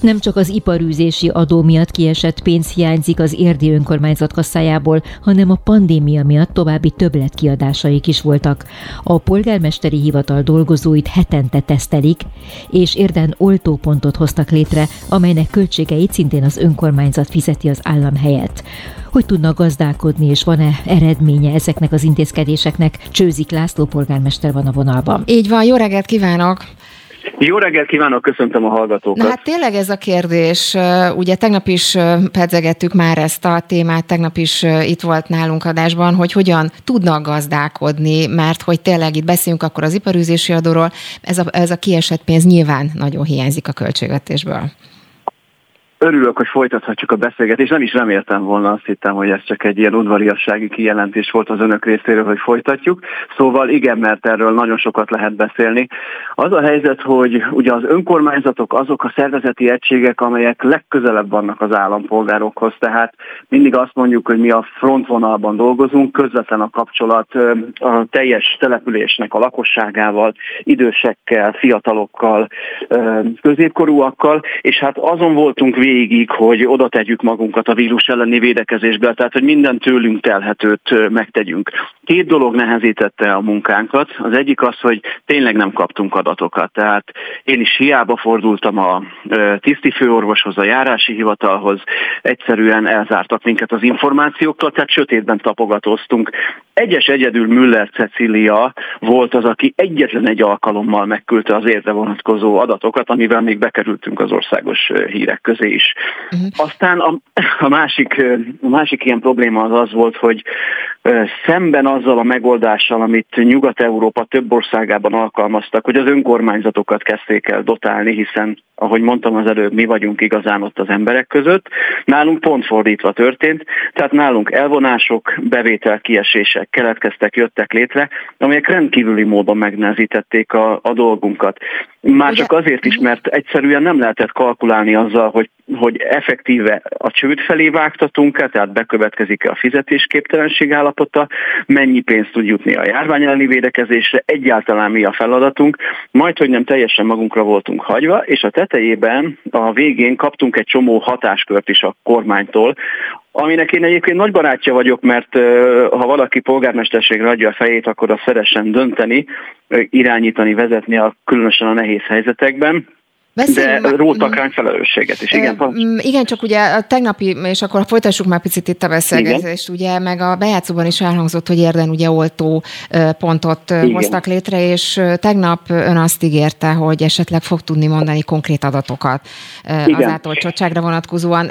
nem csak az iparűzési adó miatt kiesett pénz hiányzik az érdi önkormányzat kasszájából, hanem a pandémia miatt további többletkiadásaik is voltak. A polgármesteri hivatal dolgozóit hetente tesztelik, és érden oltópontot hoztak létre, amelynek költségeit szintén az önkormányzat fizeti az állam helyett. Hogy tudnak gazdálkodni, és van-e eredménye ezeknek az intézkedéseknek? Csőzik László polgármester van a vonalban. Így van, jó reggelt kívánok! Jó reggelt kívánok, köszöntöm a hallgatókat. Na hát tényleg ez a kérdés, ugye tegnap is pedzegettük már ezt a témát, tegnap is itt volt nálunk adásban, hogy hogyan tudnak gazdálkodni, mert hogy tényleg itt beszélünk akkor az iparűzési adóról, ez a, ez a kiesett pénz nyilván nagyon hiányzik a költségvetésből. Örülök, hogy folytathatjuk a beszélgetést. Nem is reméltem volna, azt hittem, hogy ez csak egy ilyen udvariassági kijelentés volt az önök részéről, hogy folytatjuk. Szóval igen, mert erről nagyon sokat lehet beszélni. Az a helyzet, hogy ugye az önkormányzatok azok a szervezeti egységek, amelyek legközelebb vannak az állampolgárokhoz, tehát mindig azt mondjuk, hogy mi a frontvonalban dolgozunk, közvetlen a kapcsolat a teljes településnek a lakosságával, idősekkel, fiatalokkal, középkorúakkal, és hát azon voltunk végig, hogy oda tegyük magunkat a vírus elleni védekezésbe, tehát hogy minden tőlünk telhetőt megtegyünk. Két dolog nehezítette a munkánkat. Az egyik az, hogy tényleg nem kaptunk adatokat. Tehát én is hiába fordultam a tiszti főorvoshoz, a járási hivatalhoz, egyszerűen elzártak minket az információktól, tehát sötétben tapogatóztunk. Egyes egyedül Müller Cecilia volt az, aki egyetlen egy alkalommal megküldte az érde vonatkozó adatokat, amivel még bekerültünk az országos hírek közé is. Uh-huh. Aztán a, a, másik, a másik ilyen probléma az az volt, hogy szemben azzal a megoldással, amit Nyugat-Európa több országában alkalmaztak, hogy az önkormányzatokat kezdték el dotálni, hiszen, ahogy mondtam az előbb, mi vagyunk igazán ott az emberek között. Nálunk pont fordítva történt, tehát nálunk elvonások, bevétel kiesések keletkeztek, jöttek létre, amelyek rendkívüli módon megnehezítették a, a dolgunkat. Már csak azért is, mert egyszerűen nem lehetett kalkulálni azzal, hogy, hogy effektíve a csőd felé vágtatunk-e, tehát bekövetkezik-e a fizetésképtelenség állapota, mennyi pénzt tud jutni a járvány elleni védekezésre, egyáltalán mi a feladatunk, majd, hogy nem teljesen magunkra voltunk hagyva, és a tetejében a végén kaptunk egy csomó hatáskört is a kormánytól, aminek én egyébként nagy barátja vagyok, mert ha valaki polgármesterségre adja a fejét, akkor azt szeressen dönteni, irányítani, vezetni, a, különösen a nehéz helyzetekben. Beszéljünk de rótak ránk felelősséget is, igen. E, igen, csak ugye a tegnapi, és akkor folytassuk már picit itt a beszélgetést, ugye, meg a bejátszóban is elhangzott, hogy érden ugye oltó pontot igen. hoztak létre, és tegnap ön azt ígérte, hogy esetleg fog tudni mondani konkrét adatokat igen. az átoltsottságra vonatkozóan.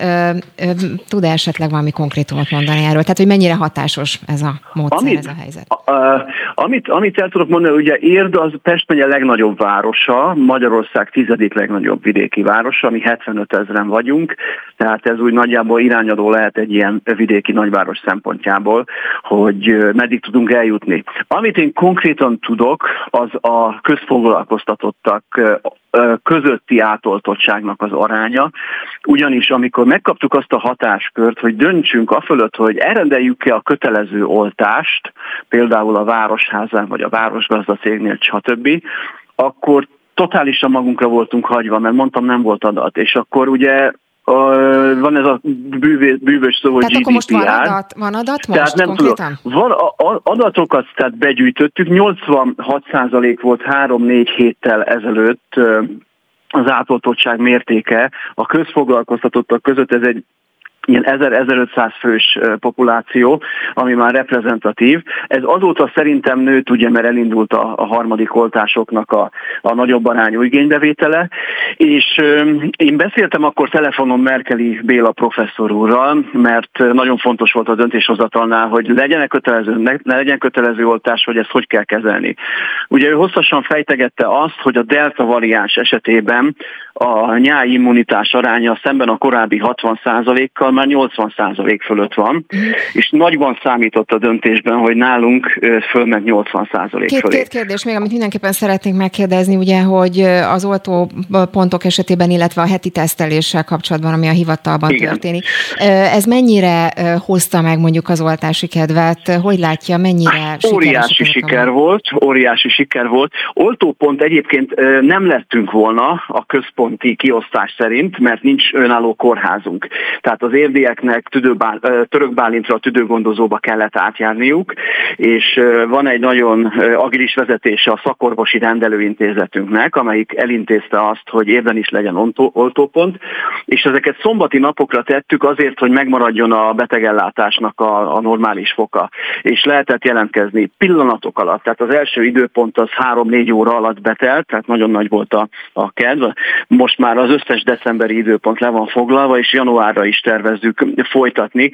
Tud-e esetleg valami konkrétumot mondani erről? Tehát, hogy mennyire hatásos ez a módszer, amit, ez a helyzet? A, a, amit, amit el tudok mondani, ugye Érd az Pest megye legnagyobb városa, Magyarország tizedik legnagyobb legnagyobb vidéki város, ami 75 ezeren vagyunk, tehát ez úgy nagyjából irányadó lehet egy ilyen vidéki nagyváros szempontjából, hogy meddig tudunk eljutni. Amit én konkrétan tudok, az a közfoglalkoztatottak közötti átoltottságnak az aránya, ugyanis amikor megkaptuk azt a hatáskört, hogy döntsünk a fölött, hogy elrendeljük-e a kötelező oltást, például a városházán vagy a városgazda cégnél, stb., akkor totálisan magunkra voltunk hagyva, mert mondtam, nem volt adat. És akkor ugye Uh, van ez a bűvés, bűvös szó, hogy tehát GDPR. most van adat, van adat most tehát nem konkrétan? Tudom, van, a, adatokat tehát begyűjtöttük, 86% volt 3-4 héttel ezelőtt az átoltottság mértéke a közfoglalkoztatottak között, ez egy ilyen 1000-1500 fős populáció, ami már reprezentatív. Ez azóta szerintem nőtt, ugye, mert elindult a, a harmadik oltásoknak a, a nagyobb arányú igénybevétele, és én beszéltem akkor telefonon Merkeli Béla professzor úrral, mert nagyon fontos volt a döntéshozatalnál, hogy legyen kötelező, ne, ne legyen kötelező oltás, hogy ezt hogy kell kezelni. Ugye ő hosszasan fejtegette azt, hogy a delta variáns esetében a nyáj immunitás aránya szemben a korábbi 60%-kal már 80% fölött van, és nagyban számított a döntésben, hogy nálunk föl meg 80% két, fölé. Két kérdés még, amit mindenképpen szeretnénk megkérdezni, ugye, hogy az oltó pontok esetében, illetve a heti teszteléssel kapcsolatban, ami a hivatalban Igen. történik. Ez mennyire hozta meg mondjuk az oltási kedvet? Hogy látja, mennyire Óriási siker volt, óriási siker volt. Oltópont egyébként nem lettünk volna a központi kiosztás szerint, mert nincs önálló kórházunk. Tehát az érdieknek tüdőbál, török bálintra a tüdőgondozóba kellett átjárniuk, és van egy nagyon agilis vezetése a szakorvosi rendelőintézetünknek, amelyik elintézte azt, hogy évben is legyen oltópont, és ezeket szombati napokra tettük azért, hogy megmaradjon a betegellátásnak a, a normális foka, és lehetett jelentkezni pillanatok alatt, tehát az első időpont az 3-4 óra alatt betelt, tehát nagyon nagy volt a, a kedv. Most már az összes decemberi időpont le van foglalva, és januárra is tervezzük folytatni.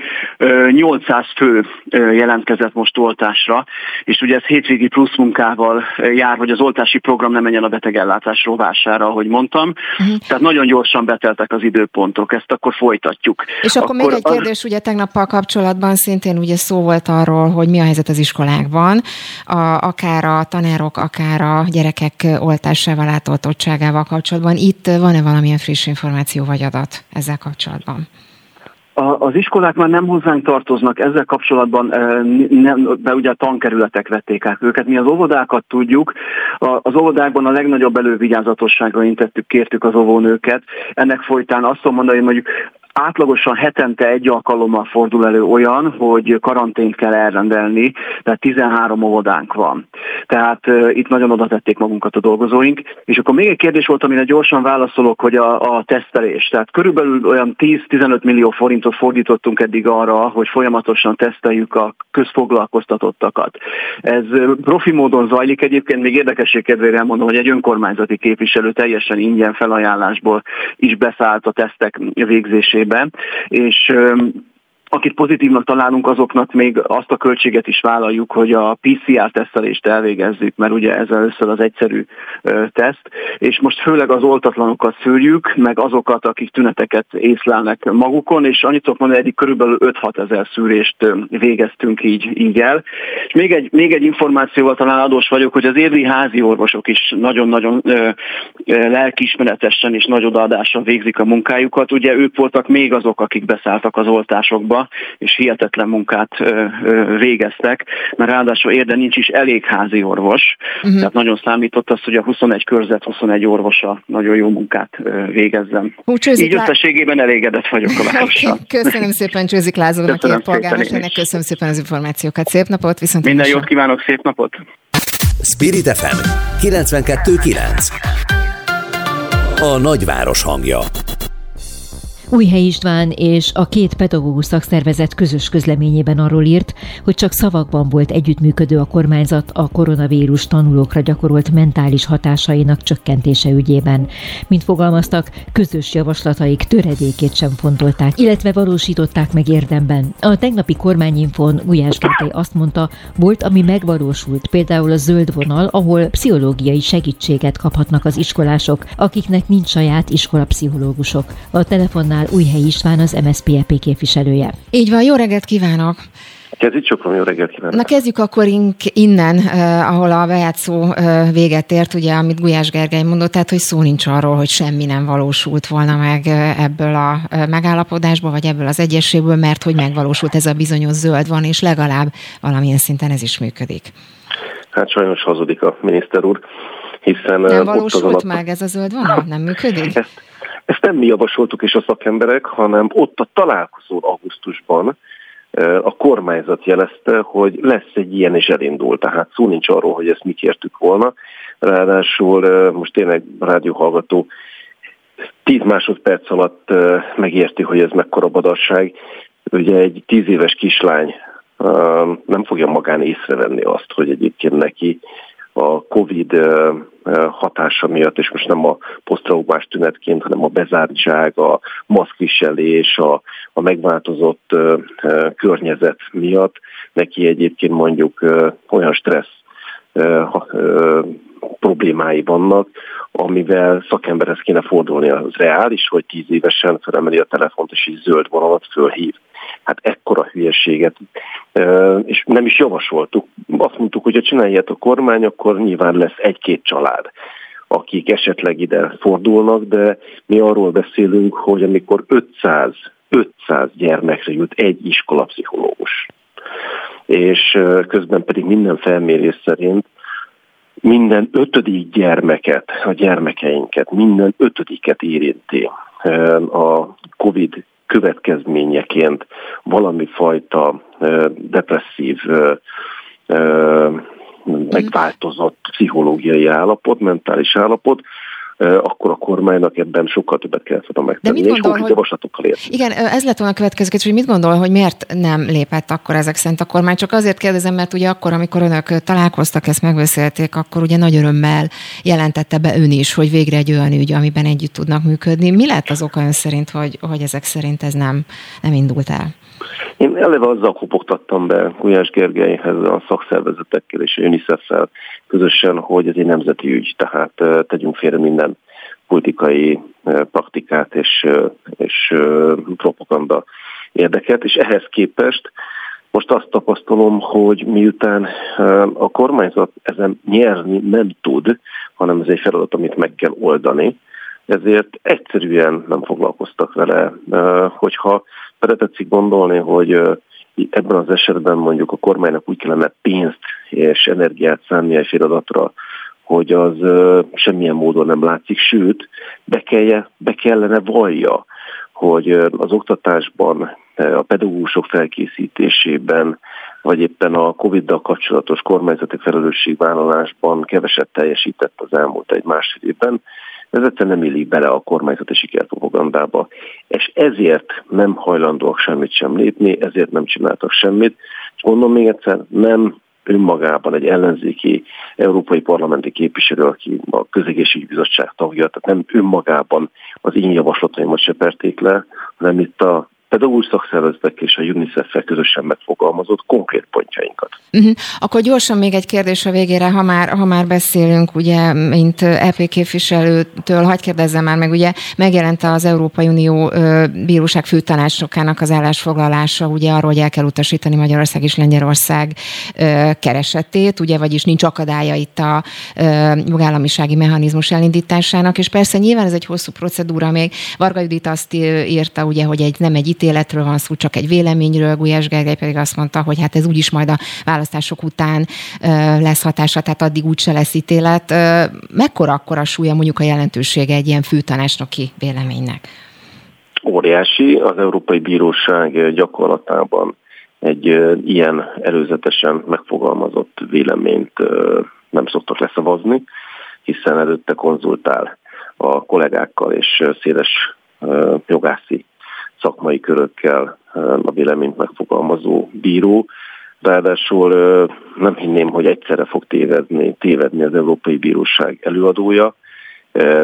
800 fő jelentkezett most oltásra, és ugye ez hétvégi plusz munkával jár, hogy az oltási program nem menjen a betegellátás rovására, ahogy mondtam. Uh-huh. Tehát nagyon gyorsan beteltek az időpontok, ezt akkor folytatjuk. És akkor, akkor még egy kérdés, az... ugye tegnappal kapcsolatban szintén ugye szó volt arról, hogy mi a helyzet az iskolákban, a, akár a tanárok, akár a gyerekek oltásával, átoltottságával kapcsolatban. Itt van-e valamilyen friss információ vagy adat ezzel kapcsolatban? Az iskolák már nem hozzánk tartoznak, ezzel kapcsolatban nem, de ugye a tankerületek vették át őket. Mi az óvodákat tudjuk, az óvodákban a legnagyobb elővigyázatosságra intettük, kértük az óvónőket. Ennek folytán azt mondom mondani, hogy mondjuk átlagosan hetente egy alkalommal fordul elő olyan, hogy karantént kell elrendelni, tehát 13 óvodánk van. Tehát uh, itt nagyon oda tették magunkat a dolgozóink. És akkor még egy kérdés volt, amire gyorsan válaszolok, hogy a, a tesztelés. Tehát körülbelül olyan 10-15 millió forintot fordítottunk eddig arra, hogy folyamatosan teszteljük a közfoglalkoztatottakat. Ez profi módon zajlik egyébként, még érdekesség kedvére elmondom, hogy egy önkormányzati képviselő teljesen ingyen felajánlásból is beszállt a tesztek végzésére esetében, és akit pozitívnak találunk, azoknak még azt a költséget is vállaljuk, hogy a PCR tesztelést elvégezzük, mert ugye ez először az egyszerű teszt, és most főleg az oltatlanokat szűrjük, meg azokat, akik tüneteket észlelnek magukon, és annyit tudok mondani, eddig körülbelül 5-6 ezer szűrést végeztünk így, így el. És még egy, még egy információval talán adós vagyok, hogy az érdi házi orvosok is nagyon-nagyon lelkismeretesen és nagy odaadással végzik a munkájukat. Ugye ők voltak még azok, akik beszálltak az oltásokba, és hihetetlen munkát végeztek, mert ráadásul érde nincs is elég házi orvos, uh-huh. tehát nagyon számított az, hogy a 21 körzet 21 orvosa nagyon jó munkát végezzen. Hú, Így összességében elégedett vagyok a várossal. Okay. Köszönöm szépen Csőzik Lázónak, a polgármesternek, köszönöm szépen az információkat, szép napot, viszont Minden jót kívánok, szép napot! Spirit FM 92.9 A nagyváros hangja Újhely István és a két pedagógus szakszervezet közös közleményében arról írt, hogy csak szavakban volt együttműködő a kormányzat a koronavírus tanulókra gyakorolt mentális hatásainak csökkentése ügyében. Mint fogalmaztak, közös javaslataik töredékét sem fontolták, illetve valósították meg érdemben. A tegnapi kormányinfon Gulyás Gergely azt mondta, volt, ami megvalósult, például a zöld vonal, ahol pszichológiai segítséget kaphatnak az iskolások, akiknek nincs saját iskolapszichológusok. A telefonnál új Újhely István, az MSZPEP képviselője. Így van, jó reggelt kívánok! Kezdjük sokan, jó reggelt kívánok! Na kezdjük akkor innen, eh, ahol a bejátszó eh, véget ért, ugye, amit Gulyás Gergely mondott, tehát hogy szó nincs arról, hogy semmi nem valósult volna meg eh, ebből a eh, megállapodásból, vagy ebből az egyességből, mert hogy megvalósult ez a bizonyos zöld van, és legalább valamilyen szinten ez is működik. Hát sajnos hazudik a miniszter úr, hiszen... Nem valósult meg ez a zöld vonal? Nem működik? Ezt, ezt nem mi javasoltuk és a szakemberek, hanem ott a találkozón augusztusban a kormányzat jelezte, hogy lesz egy ilyen, és elindul. Tehát szó nincs arról, hogy ezt mi kértük volna. Ráadásul most tényleg rádióhallgató tíz másodperc alatt megérti, hogy ez mekkora badasság. Ugye egy tíz éves kislány nem fogja magán észrevenni azt, hogy egyébként neki a Covid hatása miatt, és most nem a posztraumás tünetként, hanem a bezártság, a maszkviselés, a, a megváltozott környezet miatt neki egyébként mondjuk olyan stressz problémái vannak, amivel szakemberhez kéne fordulni. Az reális, hogy tíz évesen felemeli a telefont, és így zöld vonalat fölhív. Hát ekkora hülyeséget, és nem is javasoltuk. Azt mondtuk, hogy ha csinálja a kormány, akkor nyilván lesz egy-két család akik esetleg ide fordulnak, de mi arról beszélünk, hogy amikor 500, 500 gyermekre jut egy iskolapszichológus, és közben pedig minden felmérés szerint minden ötödik gyermeket, a gyermekeinket, minden ötödiket érinti a COVID következményeként valami fajta depresszív, megváltozott pszichológiai állapot, mentális állapot, akkor a kormánynak ebben sokkal többet kellett volna megtenni, és gondol, konkrét javaslatokkal érni. Igen, ez lett volna a következő hogy mit gondol, hogy miért nem lépett akkor ezek szerint a kormány? Csak azért kérdezem, mert ugye akkor, amikor önök találkoztak, ezt megbeszélték, akkor ugye nagy örömmel jelentette be ön is, hogy végre egy olyan ügy, amiben együtt tudnak működni. Mi lett az oka ön szerint, hogy, hogy ezek szerint ez nem, nem indult el? Én eleve azzal kopogtattam be Gulyás Gergelyhez a szakszervezetekkel és a UNICEF-fel közösen, hogy ez egy nemzeti ügy, tehát tegyünk félre minden politikai praktikát és, és propaganda érdeket, és ehhez képest most azt tapasztalom, hogy miután a kormányzat ezen nyerni nem tud, hanem ez egy feladat, amit meg kell oldani, ezért egyszerűen nem foglalkoztak vele. Hogyha bele tetszik gondolni, hogy ebben az esetben mondjuk a kormánynak úgy kellene pénzt és energiát szánni egy feladatra, hogy az semmilyen módon nem látszik, sőt, be, kellje, be kellene vallja, hogy az oktatásban, a pedagógusok felkészítésében, vagy éppen a Covid-dal kapcsolatos kormányzati felelősségvállalásban keveset teljesített az elmúlt egy másfél évben, ez egyszerűen nem illik bele a kormányzati sikerpropagandába, és ezért nem hajlandóak semmit sem lépni, ezért nem csináltak semmit, és mondom még egyszer, nem önmagában egy ellenzéki európai parlamenti képviselő, aki a közegészségügyi bizottság tagja, tehát nem önmagában az én javaslataimat seperték le, hanem itt a pedagógus szakszervezetek és a UNICEF-fel közösen megfogalmazott konkrét pontjainkat. Uh-huh. Akkor gyorsan még egy kérdés a végére, ha már, ha már beszélünk, ugye, mint EP képviselőtől, hagyd kérdezzem már meg, ugye megjelent az Európai Unió bíróság főtanácsokának az állásfoglalása, ugye arról, hogy el kell utasítani Magyarország és Lengyelország keresetét, ugye, vagyis nincs akadálya itt a jogállamisági mechanizmus elindításának, és persze nyilván ez egy hosszú procedúra, még Varga Judit azt írta, ugye, hogy egy nem egy ítéletről van szó, csak egy véleményről. Gulyás Gergely pedig azt mondta, hogy hát ez úgyis majd a választások után lesz hatása, tehát addig úgyse lesz ítélet. Mekkora akkor a súlya mondjuk a jelentősége egy ilyen főtanácsnoki véleménynek? Óriási. Az Európai Bíróság gyakorlatában egy ilyen előzetesen megfogalmazott véleményt nem szoktak leszavazni, hiszen előtte konzultál a kollégákkal és széles jogászi szakmai körökkel a véleményt megfogalmazó bíró. Ráadásul nem hinném, hogy egyszerre fog tévedni, tévedni az Európai Bíróság előadója,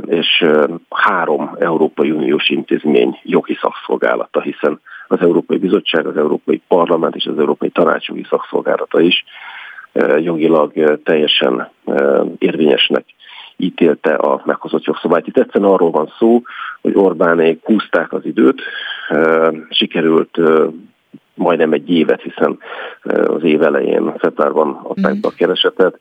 és három Európai Uniós intézmény jogi szakszolgálata, hiszen az Európai Bizottság, az Európai Parlament és az Európai Tanács jogi szakszolgálata is jogilag teljesen érvényesnek ítélte a meghozott jogszabályt. Itt egyszerűen arról van szó, hogy Orbánék húzták az időt, sikerült majdnem egy évet, hiszen az év elején, februárban adták be a keresetet,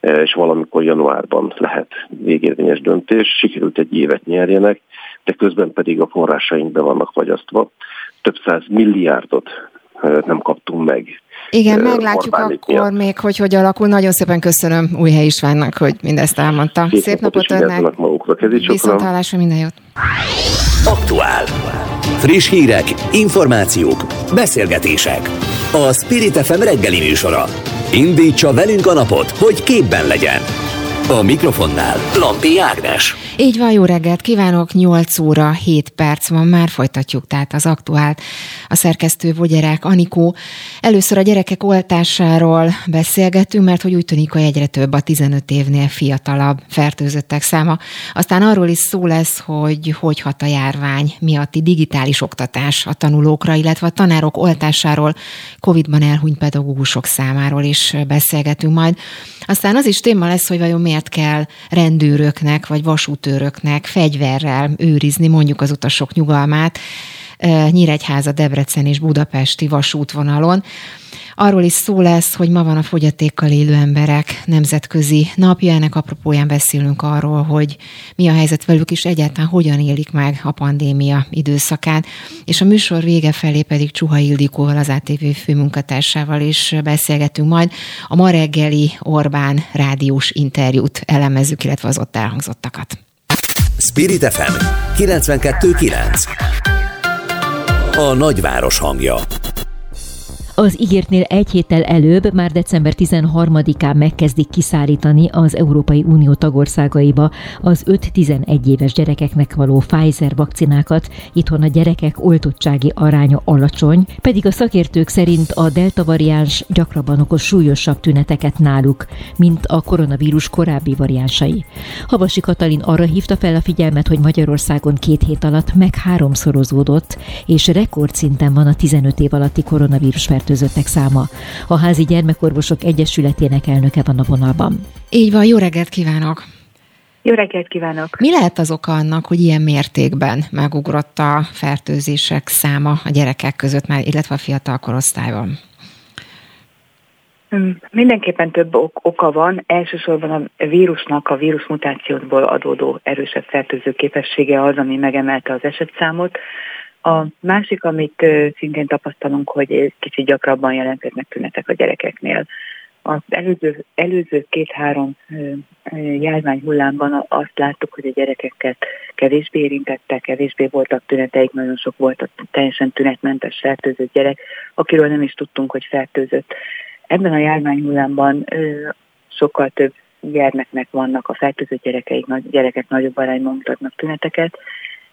és valamikor januárban lehet végérvényes döntés. Sikerült egy évet nyerjenek, de közben pedig a forrásaink be vannak fagyasztva. Több száz milliárdot nem kaptunk meg. Igen, meglátjuk akkor miatt. még, hogy hogy alakul. Nagyon szépen köszönöm Újhely Istvánnak, hogy mindezt elmondta. Szép, Szép napot önnek. Viszont hallásra minden jót. Aktuál. Friss hírek, információk, beszélgetések. A Spirit FM reggeli műsora. Indítsa velünk a napot, hogy képben legyen. A mikrofonnál Lampi Ágnes. Így van, jó reggelt kívánok, 8 óra 7 perc van, már folytatjuk tehát az aktuált. A szerkesztő Vogyerák Anikó. Először a gyerekek oltásáról beszélgetünk, mert hogy úgy tűnik, hogy egyre több a 15 évnél fiatalabb fertőzöttek száma. Aztán arról is szó lesz, hogy hogy hat a járvány miatti digitális oktatás a tanulókra, illetve a tanárok oltásáról, Covid-ban elhunyt pedagógusok számáról is beszélgetünk majd. Aztán az is téma lesz, hogy vajon miért kell rendőröknek vagy vasútőröknek fegyverrel őrizni mondjuk az utasok nyugalmát, Nyíregyháza, Debrecen és Budapesti vasútvonalon. Arról is szó lesz, hogy ma van a fogyatékkal élő emberek nemzetközi napja. Ennek apropóján beszélünk arról, hogy mi a helyzet velük, és egyáltalán hogyan élik meg a pandémia időszakán. És a műsor vége felé pedig Csuha Ildikóval, az ATV főmunkatársával is beszélgetünk majd. A ma reggeli Orbán rádiós interjút elemezzük, illetve az ott elhangzottakat. Spirit FM 92.9 A nagyváros hangja az ígértnél egy héttel előbb, már december 13-án megkezdik kiszállítani az Európai Unió tagországaiba az 5-11 éves gyerekeknek való Pfizer vakcinákat. Itthon a gyerekek oltottsági aránya alacsony, pedig a szakértők szerint a delta variáns gyakrabban okoz súlyosabb tüneteket náluk, mint a koronavírus korábbi variánsai. Havasi Katalin arra hívta fel a figyelmet, hogy Magyarországon két hét alatt meg háromszorozódott, és rekordszinten van a 15 év alatti koronavírus fertőzöttek száma. A Házi Gyermekorvosok Egyesületének elnöke van a vonalban. Így van, jó reggelt kívánok! Jó reggelt kívánok! Mi lehet az oka annak, hogy ilyen mértékben megugrott a fertőzések száma a gyerekek között, illetve a fiatal korosztályban? Mindenképpen több ok- oka van. Elsősorban a vírusnak, a vírusmutációból adódó erősebb fertőző képessége az, ami megemelte az esetszámot. A másik, amit szintén tapasztalunk, hogy kicsit gyakrabban jelentkeznek tünetek a gyerekeknél. Az előző, előző két-három járvány hullámban azt láttuk, hogy a gyerekeket kevésbé érintettek, kevésbé voltak tüneteik, nagyon sok volt a teljesen tünetmentes fertőzött gyerek, akiről nem is tudtunk, hogy fertőzött. Ebben a járvány hullámban sokkal több gyermeknek vannak a fertőzött gyerekeik, gyerekek nagyobb arányban mutatnak tüneteket,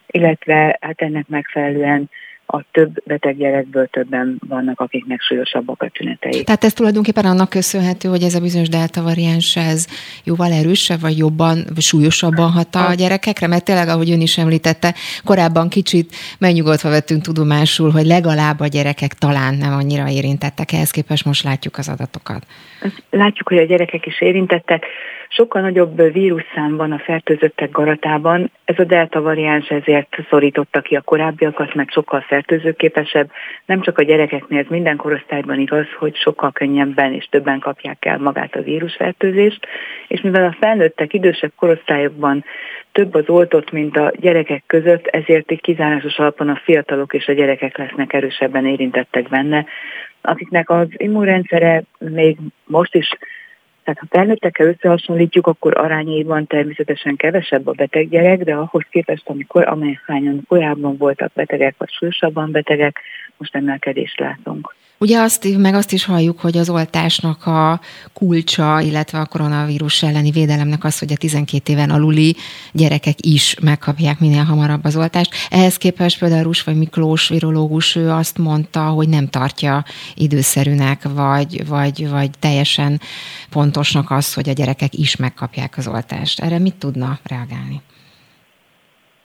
illetve hát ennek megfelelően a több beteg gyerekből többen vannak, akiknek súlyosabbak a tünetei. Tehát ez tulajdonképpen annak köszönhető, hogy ez a bizonyos delta variáns ez jóval erősebb, vagy jobban, vagy súlyosabban hat a gyerekekre, mert tényleg, ahogy ön is említette, korábban kicsit megnyugodva vettünk tudomásul, hogy legalább a gyerekek talán nem annyira érintettek, ehhez képest most látjuk az adatokat. Látjuk, hogy a gyerekek is érintettek, sokkal nagyobb vírusszám van a fertőzöttek garatában. Ez a delta variáns ezért szorította ki a korábbiakat, meg sokkal fertőzőképesebb. Nem csak a gyerekeknél, ez minden korosztályban igaz, hogy sokkal könnyebben és többen kapják el magát a vírusfertőzést, és mivel a felnőttek idősebb korosztályokban több az oltott, mint a gyerekek között, ezért így kizárásos alapon a fiatalok és a gyerekek lesznek erősebben érintettek benne, akiknek az immunrendszere még most is tehát ha felnőttekkel összehasonlítjuk, akkor arányaiban természetesen kevesebb a beteg gyerek, de ahhoz képest, amikor amely hányan korábban voltak betegek, vagy súlyosabban betegek, most emelkedést látunk. Ugye azt, meg azt is halljuk, hogy az oltásnak a kulcsa, illetve a koronavírus elleni védelemnek az, hogy a 12 éven aluli gyerekek is megkapják minél hamarabb az oltást. Ehhez képest például Rus vagy Miklós virológus, ő azt mondta, hogy nem tartja időszerűnek, vagy, vagy, vagy teljesen pontosnak az, hogy a gyerekek is megkapják az oltást. Erre mit tudna reagálni?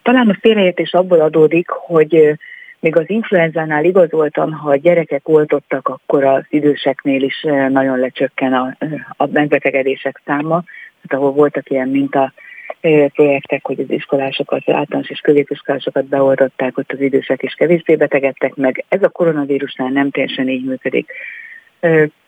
Talán a félreértés abból adódik, hogy még az influenzánál igazoltan, ha a gyerekek oltottak, akkor az időseknél is eh, nagyon lecsökken a, eh, a megbetegedések száma. Hát ahol voltak ilyen minta eh, projektek, hogy az iskolásokat, általános és középiskolásokat beoltották, ott az idősek is kevésbé betegedtek meg. Ez a koronavírusnál nem teljesen így működik.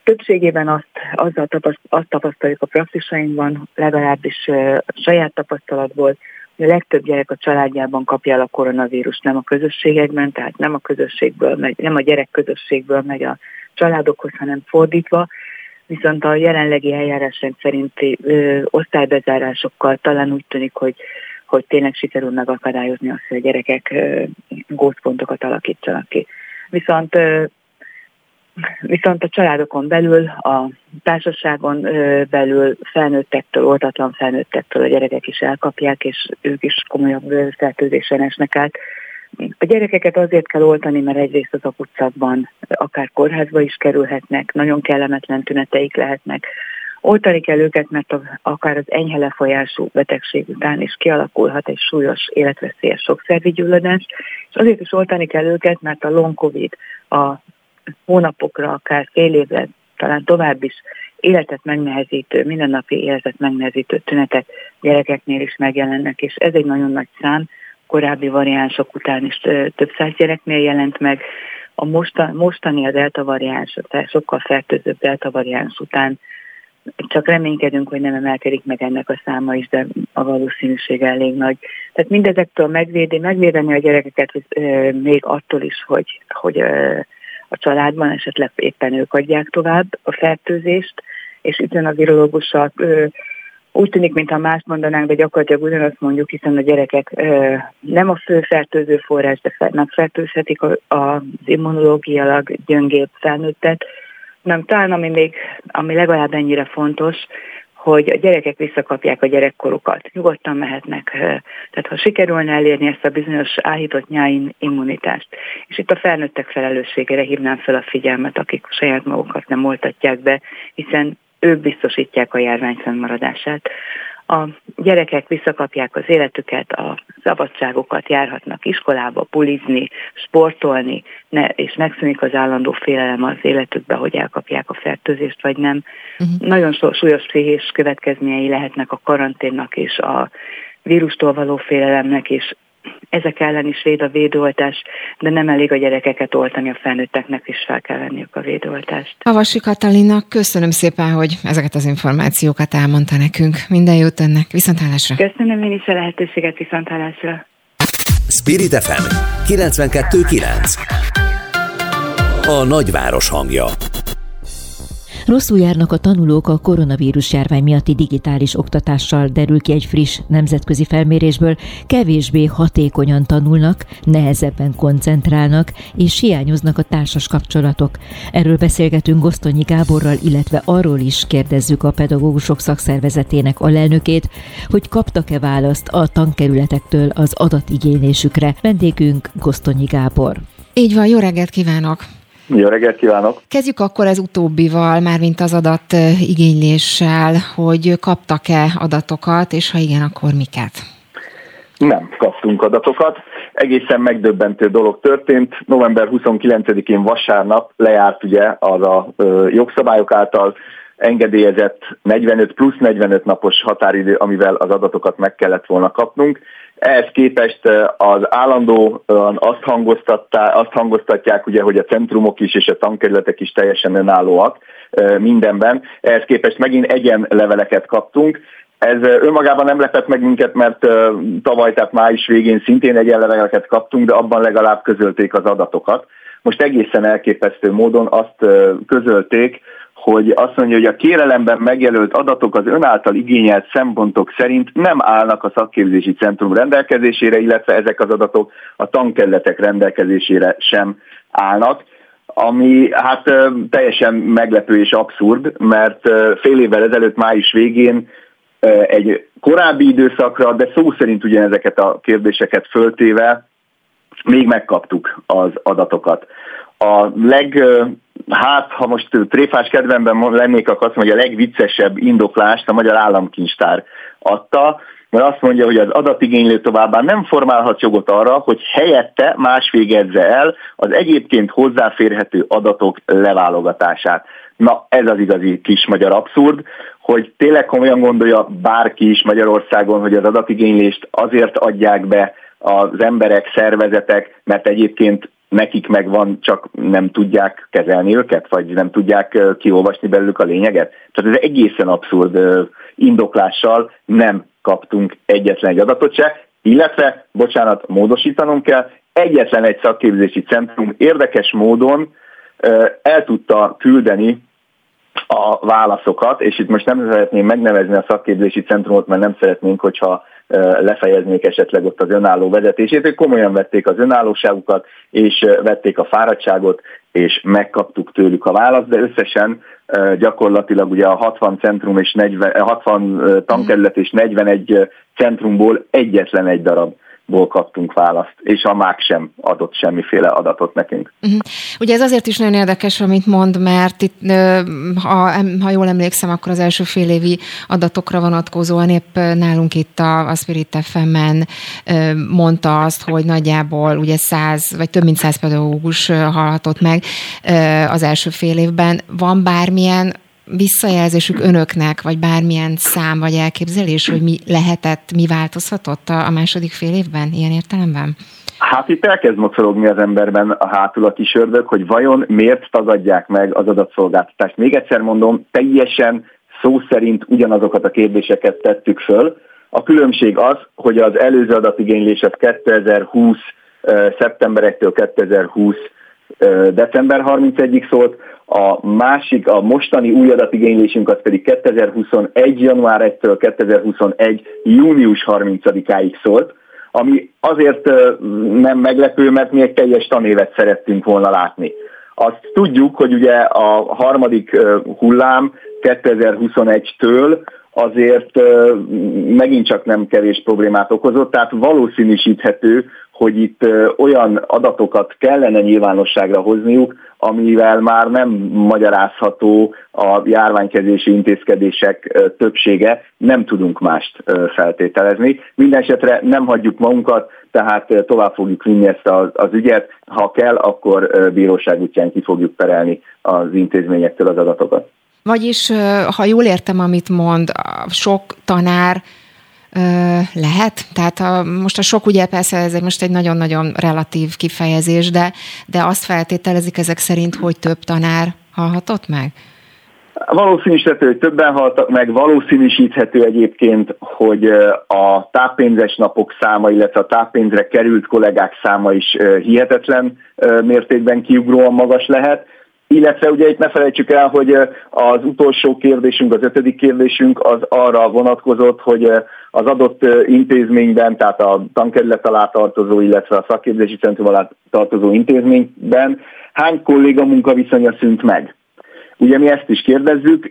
Többségében azt, azzal tapaszt, azt tapasztaljuk a praxisainkban, legalábbis saját tapasztalatból, a legtöbb gyerek a családjában kapja el a koronavírus, nem a közösségekben, tehát nem a közösségből megy, nem a gyerek közösségből megy a családokhoz, hanem fordítva, viszont a jelenlegi eljárásrend szerinti ö, osztálybezárásokkal talán úgy tűnik, hogy, hogy tényleg sikerül megakadályozni azt, hogy a gyerekek ö, gózpontokat alakítsanak ki. Viszont viszont a családokon belül, a társaságon belül felnőttektől, oltatlan felnőttektől a gyerekek is elkapják, és ők is komolyabb fertőzésen esnek át. A gyerekeket azért kell oltani, mert egyrészt az utcákban akár kórházba is kerülhetnek, nagyon kellemetlen tüneteik lehetnek. Oltani kell őket, mert akár az enyhe lefolyású betegség után is kialakulhat egy súlyos életveszélyes sokszervi gyulladás, és azért is oltani kell őket, mert a long covid a hónapokra, akár fél évre, talán tovább is életet megnehezítő, mindennapi életet megnehezítő tünetek gyerekeknél is megjelennek, és ez egy nagyon nagy szám, korábbi variánsok után is több száz gyereknél jelent meg. A mostani a delta variáns, sokkal fertőzőbb delta variáns után csak reménykedünk, hogy nem emelkedik meg ennek a száma is, de a valószínűség elég nagy. Tehát mindezektől megvédi, megvédeni a gyerekeket még attól is, hogy, hogy a családban esetleg éppen ők adják tovább a fertőzést, és itt a virológussal úgy tűnik, mintha mást mondanánk, de gyakorlatilag ugyanazt mondjuk, hiszen a gyerekek nem a fő fertőző forrás, de megfertőzhetik az immunológialag gyöngébb felnőttet. Nem, talán ami még, ami legalább ennyire fontos, hogy a gyerekek visszakapják a gyerekkorukat. Nyugodtan mehetnek. Tehát ha sikerülne elérni ezt a bizonyos áhított nyáin immunitást, és itt a felnőttek felelősségére hívnám fel a figyelmet, akik saját magukat nem oltatják be, hiszen ők biztosítják a járvány fennmaradását. A gyerekek visszakapják az életüket, a szabadságokat, járhatnak iskolába, pulizni, sportolni, ne, és megszűnik az állandó félelem az életükbe, hogy elkapják a fertőzést, vagy nem. Uh-huh. Nagyon súlyos pszichés következményei lehetnek a karanténnak és a vírustól való félelemnek, és ezek ellen is véd a védőoltás, de nem elég a gyerekeket oltani, a felnőtteknek is fel kell venniük a védőoltást. Havasi Katalina, köszönöm szépen, hogy ezeket az információkat elmondta nekünk. Minden jót önnek, viszontlátásra. Köszönöm én is a lehetőséget, viszontlátásra. Spirit FM 92.9 A nagyváros hangja Rosszul járnak a tanulók a koronavírus járvány miatti digitális oktatással, derül ki egy friss nemzetközi felmérésből, kevésbé hatékonyan tanulnak, nehezebben koncentrálnak, és hiányoznak a társas kapcsolatok. Erről beszélgetünk Gosztonyi Gáborral, illetve arról is kérdezzük a pedagógusok szakszervezetének alelnökét, hogy kaptak-e választ a tankerületektől az adatigénylésükre. Vendégünk Gosztonyi Gábor. Így van, jó reggelt kívánok! Jó reggelt kívánok! Kezdjük akkor az utóbbival, mármint az adat igényléssel, hogy kaptak-e adatokat, és ha igen, akkor miket? Nem kaptunk adatokat. Egészen megdöbbentő dolog történt. November 29-én vasárnap lejárt ugye az a jogszabályok által engedélyezett 45 plusz 45 napos határidő, amivel az adatokat meg kellett volna kapnunk. Ehhez képest az állandóan azt, azt hangoztatják, ugye, hogy a centrumok is és a tankerületek is teljesen önállóak mindenben. Ehhez képest megint egyen leveleket kaptunk. Ez önmagában nem lepett meg minket, mert tavaly, tehát május végén szintén egyenleveleket kaptunk, de abban legalább közölték az adatokat. Most egészen elképesztő módon azt közölték, hogy azt mondja, hogy a kérelemben megjelölt adatok az ön által igényelt szempontok szerint nem állnak a szakképzési centrum rendelkezésére, illetve ezek az adatok a tankerületek rendelkezésére sem állnak ami hát teljesen meglepő és abszurd, mert fél évvel ezelőtt május végén egy korábbi időszakra, de szó szerint ugyanezeket a kérdéseket föltéve még megkaptuk az adatokat. A leg hát ha most tréfás kedvemben lennék, akkor azt mondja, a legviccesebb indoklást a Magyar Államkincstár adta, mert azt mondja, hogy az adatigénylő továbbá nem formálhat jogot arra, hogy helyette más végezze el az egyébként hozzáférhető adatok leválogatását. Na, ez az igazi kis magyar abszurd, hogy tényleg komolyan gondolja bárki is Magyarországon, hogy az adatigénylést azért adják be az emberek, szervezetek, mert egyébként nekik megvan, csak nem tudják kezelni őket, vagy nem tudják kiolvasni belőlük a lényeget. Tehát ez egészen abszurd indoklással nem kaptunk egyetlen egy adatot se, illetve, bocsánat, módosítanom kell, egyetlen egy szakképzési centrum érdekes módon el tudta küldeni a válaszokat, és itt most nem szeretném megnevezni a szakképzési centrumot, mert nem szeretnénk, hogyha lefejeznék esetleg ott az önálló vezetését. Ők komolyan vették az önállóságukat, és vették a fáradtságot, és megkaptuk tőlük a választ, de összesen gyakorlatilag ugye a 60 centrum és 40, 60 tankerület és 41 centrumból egyetlen egy darab ból kaptunk választ, és a MÁK sem adott semmiféle adatot nekünk. Uh-huh. Ugye ez azért is nagyon érdekes, amit mond, mert itt, ha, ha jól emlékszem, akkor az első fél évi adatokra vonatkozóan épp nálunk itt a, a Spirit FM-en mondta azt, hogy nagyjából ugye száz, vagy több mint száz pedagógus hallhatott meg az első fél évben. Van bármilyen visszajelzésük önöknek, vagy bármilyen szám vagy elképzelés, hogy mi lehetett, mi változhatott a második fél évben ilyen értelemben? Hát itt elkezd mocorogni az emberben a hátul a kis ördög, hogy vajon miért tagadják meg az adatszolgáltatást. Még egyszer mondom, teljesen szó szerint ugyanazokat a kérdéseket tettük föl. A különbség az, hogy az előző adatigénylés az 2020 szeptemberektől 2020 december 31-ig szólt, a másik, a mostani új adatigénylésünk az pedig 2021. január 1-től 2021. június 30-áig szólt, ami azért nem meglepő, mert mi egy teljes tanévet szerettünk volna látni. Azt tudjuk, hogy ugye a harmadik hullám 2021-től azért megint csak nem kevés problémát okozott, tehát valószínűsíthető, hogy itt olyan adatokat kellene nyilvánosságra hozniuk, amivel már nem magyarázható a járványkezési intézkedések többsége, nem tudunk mást feltételezni. Mindenesetre nem hagyjuk magunkat, tehát tovább fogjuk vinni ezt az, ügyet, ha kell, akkor bíróság útján ki fogjuk perelni az intézményektől az adatokat. Vagyis, ha jól értem, amit mond, sok tanár lehet. Tehát a, most a sok ugye persze ez egy, most egy nagyon-nagyon relatív kifejezés, de, de azt feltételezik ezek szerint, hogy több tanár hallhatott meg? Valószínűsíthető, hogy többen haltak meg, valószínűsíthető egyébként, hogy a táppénzes napok száma, illetve a táppénzre került kollégák száma is hihetetlen mértékben kiugróan magas lehet illetve ugye itt ne felejtsük el, hogy az utolsó kérdésünk, az ötödik kérdésünk az arra vonatkozott, hogy az adott intézményben, tehát a tankerület alá tartozó, illetve a szakképzési centrum alá tartozó intézményben hány kolléga munkaviszonya szűnt meg. Ugye mi ezt is kérdezzük,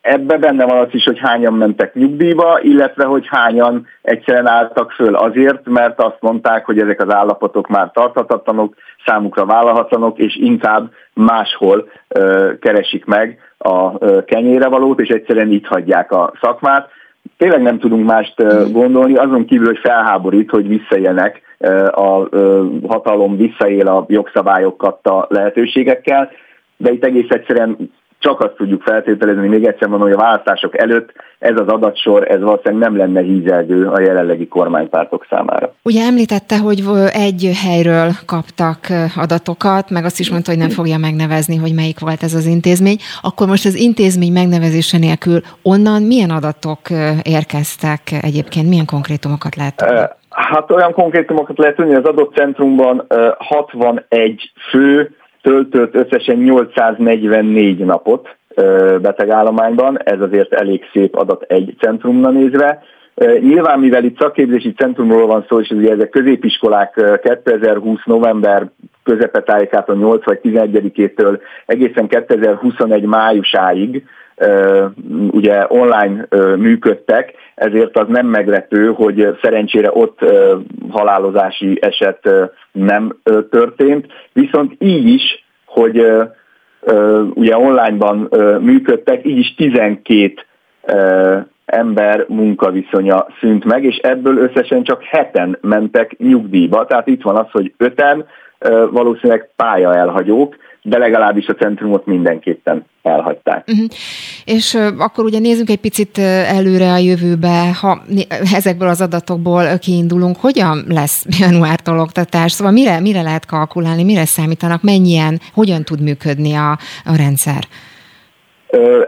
ebbe benne van az is, hogy hányan mentek nyugdíjba, illetve hogy hányan egyszerűen álltak föl azért, mert azt mondták, hogy ezek az állapotok már tarthatatlanok, számukra vállalhatlanok, és inkább máshol keresik meg a kenyére valót, és egyszerűen itt hagyják a szakmát. Tényleg nem tudunk mást gondolni, azon kívül, hogy felháborít, hogy visszaélnek a hatalom visszaél a jogszabályokat a lehetőségekkel, de itt egész egyszerűen csak azt tudjuk feltételezni, még egyszer mondom, hogy a választások előtt ez az adatsor, ez valószínűleg nem lenne hízelgő a jelenlegi kormánypártok számára. Ugye említette, hogy egy helyről kaptak adatokat, meg azt is mondta, hogy nem fogja megnevezni, hogy melyik volt ez az intézmény. Akkor most az intézmény megnevezése nélkül onnan milyen adatok érkeztek egyébként, milyen konkrétumokat lehet Hát olyan konkrétumokat lehet tudni, az adott centrumban 61 fő, töltött összesen 844 napot betegállományban, ez azért elég szép adat egy centrumna nézve. Nyilván, mivel itt szakképzési centrumról van szó, és ugye ezek középiskolák 2020 november közepetájékától 8 vagy 11-től egészen 2021 májusáig ugye online működtek, ezért az nem meglepő, hogy szerencsére ott halálozási eset nem történt, viszont így is, hogy ugye onlineban működtek, így is 12 ember munkaviszonya szűnt meg, és ebből összesen csak heten mentek nyugdíjba. Tehát itt van az, hogy öten valószínűleg pálya elhagyók, de legalábbis a centrumot mindenképpen elhagyták. Uh-huh. És akkor ugye nézzünk egy picit előre a jövőbe, ha ezekből az adatokból kiindulunk, hogyan lesz januártól oktatás? Szóval mire, mire lehet kalkulálni, mire számítanak, mennyien, hogyan tud működni a, a rendszer?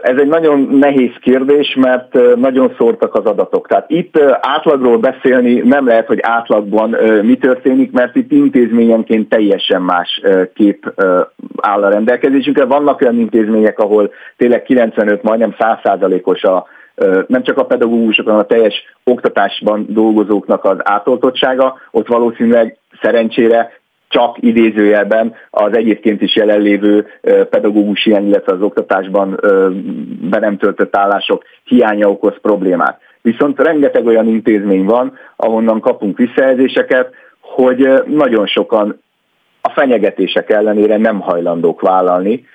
Ez egy nagyon nehéz kérdés, mert nagyon szórtak az adatok. Tehát itt átlagról beszélni nem lehet, hogy átlagban mi történik, mert itt intézményenként teljesen más kép áll a rendelkezésünkre. Vannak olyan intézmények, ahol tényleg 95, majdnem 100%-os a nem csak a pedagógusok, hanem a teljes oktatásban dolgozóknak az átoltottsága, ott valószínűleg szerencsére csak idézőjelben az egyébként is jelenlévő pedagógus hiány, illetve az oktatásban be nem töltött állások hiánya okoz problémát. Viszont rengeteg olyan intézmény van, ahonnan kapunk visszajelzéseket, hogy nagyon sokan a fenyegetések ellenére nem hajlandók vállalni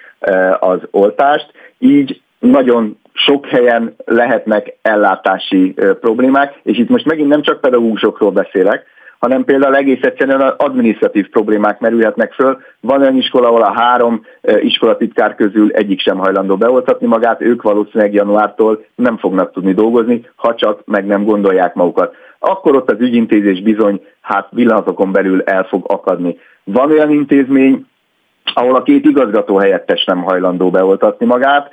az oltást, így nagyon sok helyen lehetnek ellátási problémák, és itt most megint nem csak pedagógusokról beszélek, hanem például egész egyszerűen administratív problémák merülhetnek föl. Van olyan iskola, ahol a három iskolatitkár közül egyik sem hajlandó beoltatni magát, ők valószínűleg januártól nem fognak tudni dolgozni, ha csak meg nem gondolják magukat. Akkor ott az ügyintézés bizony hát pillanatokon belül el fog akadni. Van olyan intézmény, ahol a két igazgató helyettes nem hajlandó beoltatni magát.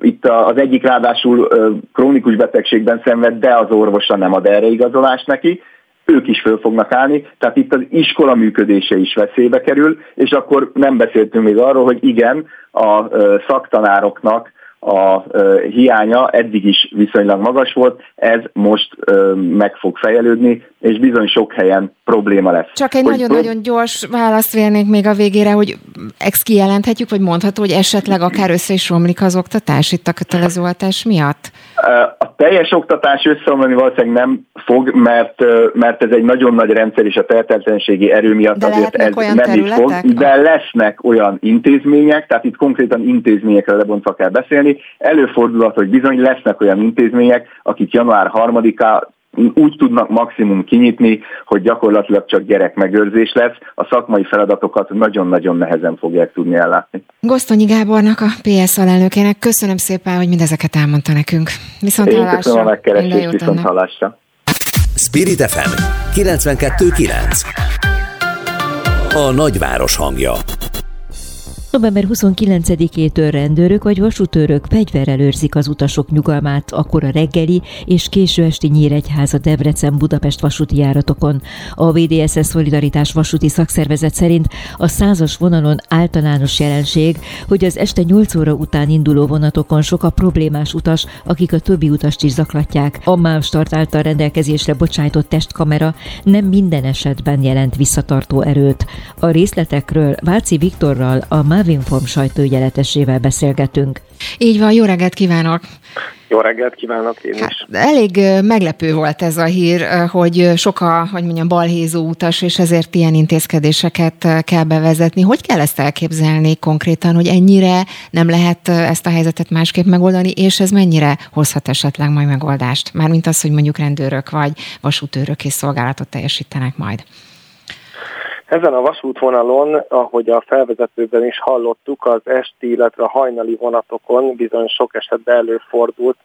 Itt az egyik ráadásul krónikus betegségben szenved, de az orvosa nem ad erre igazolást neki, ők is föl fognak állni, tehát itt az iskola működése is veszélybe kerül, és akkor nem beszéltünk még arról, hogy igen, a szaktanároknak a hiánya eddig is viszonylag magas volt, ez most meg fog fejelődni, és bizony sok helyen probléma lesz. Csak egy nagyon-nagyon gyors választ vélnék még a végére, hogy ex kijelenthetjük, vagy mondható, hogy esetleg akár össze is romlik az oktatás itt a kötelezőoltás miatt? A teljes oktatás összeomlani valószínűleg nem fog, mert, mert ez egy nagyon nagy rendszer, és a tehetetlenségi erő miatt de azért ez olyan nem így fog, de lesznek olyan intézmények, tehát itt konkrétan intézményekre lebontva kell beszélni, előfordulhat, hogy bizony lesznek olyan intézmények, akik január 3-á úgy tudnak maximum kinyitni, hogy gyakorlatilag csak gyerekmegőrzés lesz, a szakmai feladatokat nagyon-nagyon nehezen fogják tudni ellátni. Gosztonyi Gábornak, a PS alelnökének köszönöm szépen, hogy mindezeket elmondta nekünk. Viszont Én hallásra. köszönöm a megkeresést, viszont hallásra. Spirit FM 92.9 A nagyváros hangja November 29-től rendőrök vagy vasútőrök fegyverrel őrzik az utasok nyugalmát, akkor a reggeli és késő esti Nyíregyháza Debrecen Budapest vasúti járatokon. A VDSS Szolidaritás vasúti szakszervezet szerint a százas vonalon általános jelenség, hogy az este 8 óra után induló vonatokon sok a problémás utas, akik a többi utast is zaklatják. A MÁV start által rendelkezésre bocsájtott testkamera nem minden esetben jelent visszatartó erőt. A részletekről Váci Viktorral a MÁV Navinform sajtóügyeletesével beszélgetünk. Így van, jó reggelt kívánok! Jó reggelt kívánok én is. Hát, elég meglepő volt ez a hír, hogy sok a, hogy mondjam, balhézó utas, és ezért ilyen intézkedéseket kell bevezetni. Hogy kell ezt elképzelni konkrétan, hogy ennyire nem lehet ezt a helyzetet másképp megoldani, és ez mennyire hozhat esetleg majd megoldást? Mármint az, hogy mondjuk rendőrök vagy vasútőrök és szolgálatot teljesítenek majd. Ezen a vasútvonalon, ahogy a felvezetőben is hallottuk, az esti, illetve a hajnali vonatokon bizony sok esetben előfordult,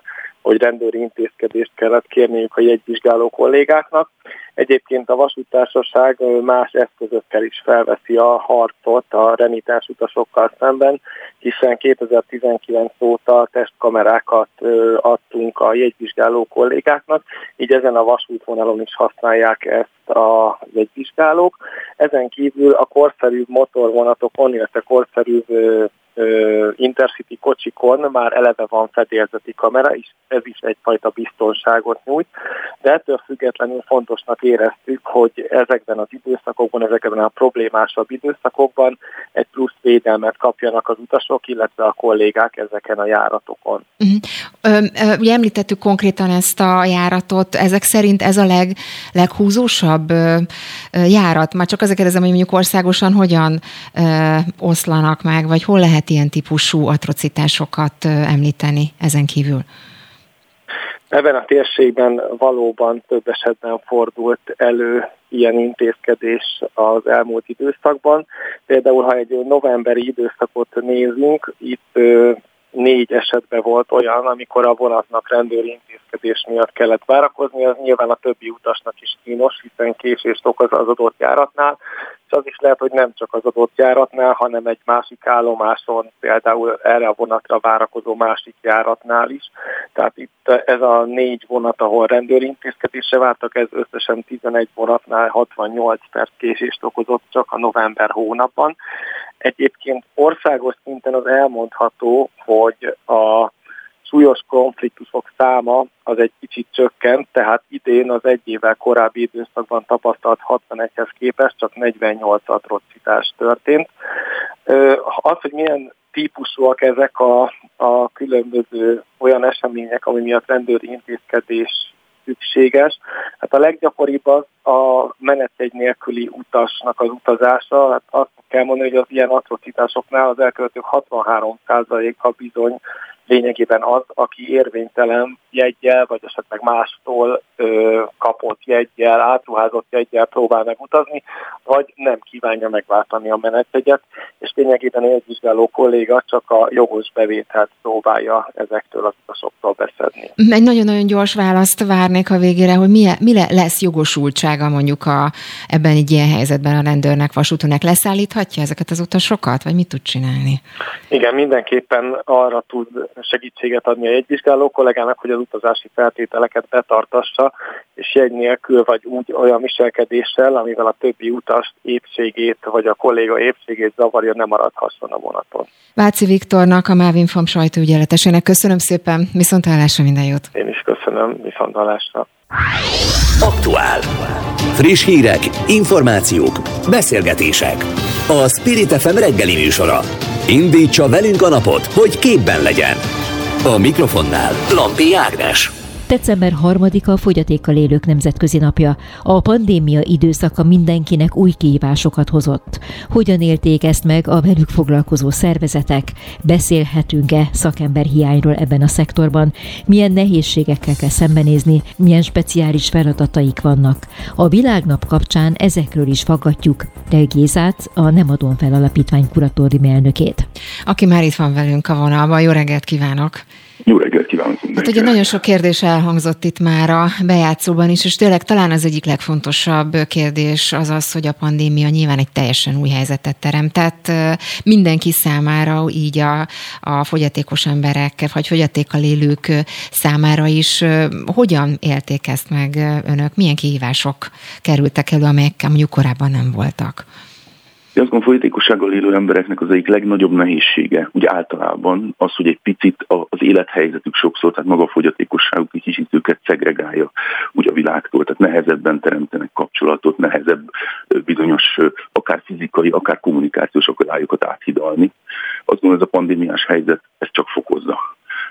hogy rendőri intézkedést kellett kérniük a jegyvizsgáló kollégáknak. Egyébként a vasútársaság más eszközökkel is felveszi a harcot a renitás utasokkal szemben, hiszen 2019 óta testkamerákat adtunk a jegyvizsgáló kollégáknak, így ezen a vasútvonalon is használják ezt a jegyvizsgálók. Ezen kívül a korszerűbb motorvonatokon, illetve korszerűbb Intercity kocsikon már eleve van fedélzeti kamera, és ez is egyfajta biztonságot nyújt, de ettől függetlenül fontosnak éreztük, hogy ezekben az időszakokban, ezekben a problémásabb időszakokban egy plusz védelmet kapjanak az utasok, illetve a kollégák ezeken a járatokon. Uh-huh. Ugye említettük konkrétan ezt a járatot, ezek szerint ez a leg, leghúzósabb járat? Már csak azért kérdezem, hogy mondjuk országosan hogyan oszlanak meg, vagy hol lehet ilyen típusú atrocitásokat említeni ezen kívül? Ebben a térségben valóban több esetben fordult elő ilyen intézkedés az elmúlt időszakban. Például, ha egy novemberi időszakot nézünk, itt négy esetben volt olyan, amikor a vonatnak rendőri intézkedés miatt kellett várakozni, az nyilván a többi utasnak is kínos, hiszen késést okoz az adott járatnál, és az is lehet, hogy nem csak az adott járatnál, hanem egy másik állomáson, például erre a vonatra várakozó másik járatnál is. Tehát itt ez a négy vonat, ahol rendőri intézkedésre vártak, ez összesen 11 vonatnál 68 perc késést okozott csak a november hónapban. Egyébként országos szinten az elmondható, hogy a súlyos konfliktusok száma az egy kicsit csökkent, tehát idén az egy évvel korábbi időszakban tapasztalt 61-hez képest csak 48 atrocitás történt. Az, hogy milyen típusúak ezek a, a különböző olyan események, ami miatt rendőri intézkedés szükséges. Hát a leggyakoribb az a menetjegy nélküli utasnak az utazása. Hát azt kell mondani, hogy az ilyen atrocitásoknál az elkövetők 63%-a bizony lényegében az, aki érvénytelen jegyel, vagy esetleg mástól ö, kapott jegyel, átruházott jegyel próbál megutazni, vagy nem kívánja megváltani a menetjegyet, és lényegében egy vizsgáló kolléga csak a jogos bevételt próbálja ezektől az utasoktól beszedni. Egy nagyon-nagyon gyors választ várnék a végére, hogy mi, mi lesz jogosultsága mondjuk a, ebben egy ilyen helyzetben a rendőrnek, vasútónak leszállíthatja ezeket az utasokat, vagy mit tud csinálni? Igen, mindenképpen arra tud segítséget adni a jegyvizsgáló kollégának, hogy az utazási feltételeket betartassa, és jegy nélkül vagy úgy olyan viselkedéssel, amivel a többi utast épségét vagy a kolléga épségét zavarja, nem maradhasson a vonaton. Váci Viktornak, a Mávinfam sajtóügyeletesének köszönöm szépen, viszontlátásra minden jót. Én is köszönöm, viszontlátásra. Aktuál. Friss hírek, információk, beszélgetések. A Spirit FM reggeli műsora. Indítsa velünk a napot, hogy képben legyen. A mikrofonnál Lampi Ágnes. December 3-a a fogyatékkal élők nemzetközi napja. A pandémia időszaka mindenkinek új kihívásokat hozott. Hogyan élték ezt meg a velük foglalkozó szervezetek? Beszélhetünk-e szakember hiányról ebben a szektorban? Milyen nehézségekkel kell szembenézni? Milyen speciális feladataik vannak? A világnap kapcsán ezekről is faggatjuk Del Gézát, a Nem adom fel alapítvány kuratórium elnökét. Aki már itt van velünk a vonalban. Jó reggelt kívánok! Jó reggelt kívánok Hát ugye nagyon sok kérdés elhangzott itt már a bejátszóban is, és tényleg talán az egyik legfontosabb kérdés az az, hogy a pandémia nyilván egy teljesen új helyzetet teremtett mindenki számára, így a, a fogyatékos emberek, vagy fogyatékkal élők számára is. Hogyan élték ezt meg önök? Milyen kihívások kerültek elő, amelyekkel mondjuk korábban nem voltak? Én azt gondolom, folyétékossággal élő embereknek az egyik legnagyobb nehézsége, ugye általában az, hogy egy picit az élethelyzetük sokszor, tehát maga a fogyatékosságuk egy kicsit őket szegregálja ugye a világtól, tehát nehezebben teremtenek kapcsolatot, nehezebb bizonyos akár fizikai, akár kommunikációs akadályokat áthidalni. Azt gondolom, ez a pandémiás helyzet ezt csak fokozza.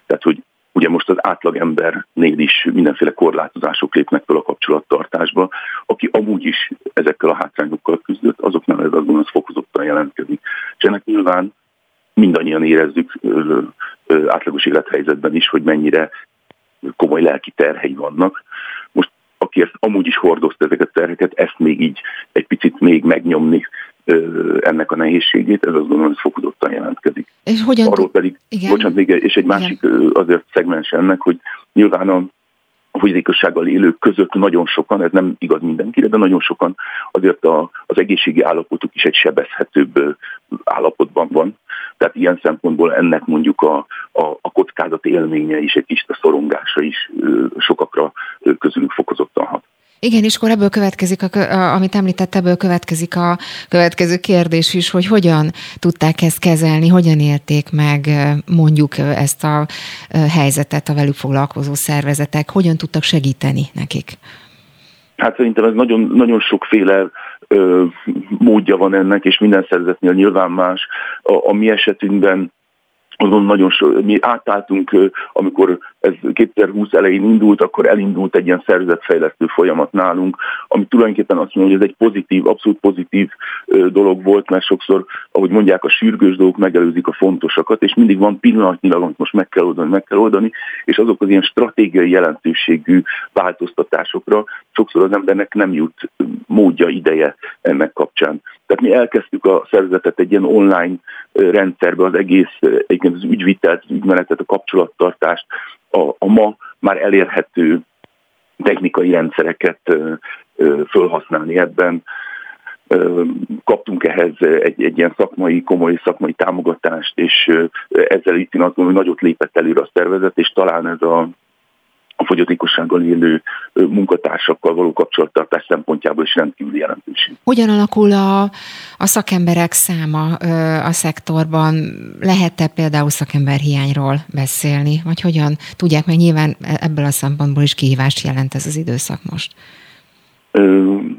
Tehát, hogy Ugye most az átlagembernél is mindenféle korlátozások lépnek fel a kapcsolattartásba. Aki amúgy is ezekkel a hátrányokkal küzdött, azoknál ez gondolom, az fokozottan jelentkezik. És ennek nyilván mindannyian érezzük átlagos élethelyzetben is, hogy mennyire komoly lelki terhei vannak. Aki ezt amúgy is hordozta ezeket a terheket, ezt még így egy picit még megnyomni ennek a nehézségét, ez azt gondolom, hogy fokozottan jelentkezik. És hogyan... Arról pedig, Igen. bocsánat, még és egy másik Igen. azért szegmens ennek, hogy nyilván a a fogyatékossággal élők között nagyon sokan, ez nem igaz mindenkire, de nagyon sokan azért a, az egészségi állapotuk is egy sebezhetőbb állapotban van. Tehát ilyen szempontból ennek mondjuk a, a, a kockázat élménye is, egy a szorongása is sokakra közülük fokozottan hat. Igen, és akkor ebből következik, a, a, amit említett, ebből következik a következő kérdés is, hogy hogyan tudták ezt kezelni, hogyan élték meg mondjuk ezt a helyzetet a velük foglalkozó szervezetek, hogyan tudtak segíteni nekik? Hát szerintem ez nagyon, nagyon sokféle ö, módja van ennek, és minden szervezetnél nyilván más. A, a mi esetünkben azon nagyon so, mi átálltunk, amikor ez 2020 elején indult, akkor elindult egy ilyen szervezetfejlesztő folyamat nálunk, ami tulajdonképpen azt mondja, hogy ez egy pozitív, abszolút pozitív dolog volt, mert sokszor, ahogy mondják, a sürgős dolgok megelőzik a fontosakat, és mindig van pillanatnyilag, amit most meg kell oldani, meg kell oldani, és azok az ilyen stratégiai jelentőségű változtatásokra sokszor az embernek nem jut módja, ideje ennek kapcsán. Tehát mi elkezdtük a szervezetet egy ilyen online rendszerbe, az egész egyébként az ügyvitelt, az ügymenetet, a kapcsolattartást, a, a ma már elérhető technikai rendszereket felhasználni ebben. Kaptunk ehhez egy, egy ilyen szakmai, komoly szakmai támogatást, és ezzel itt én azt gondolom, hogy nagyot lépett előre a szervezet, és talán ez a a fogyatékossággal élő munkatársakkal való kapcsolattartás szempontjából is rendkívül jelentőség. Hogyan alakul a, a szakemberek száma a szektorban? Lehet-e például szakemberhiányról beszélni? Vagy hogyan tudják meg nyilván ebből a szempontból is kihívást jelent ez az időszak most?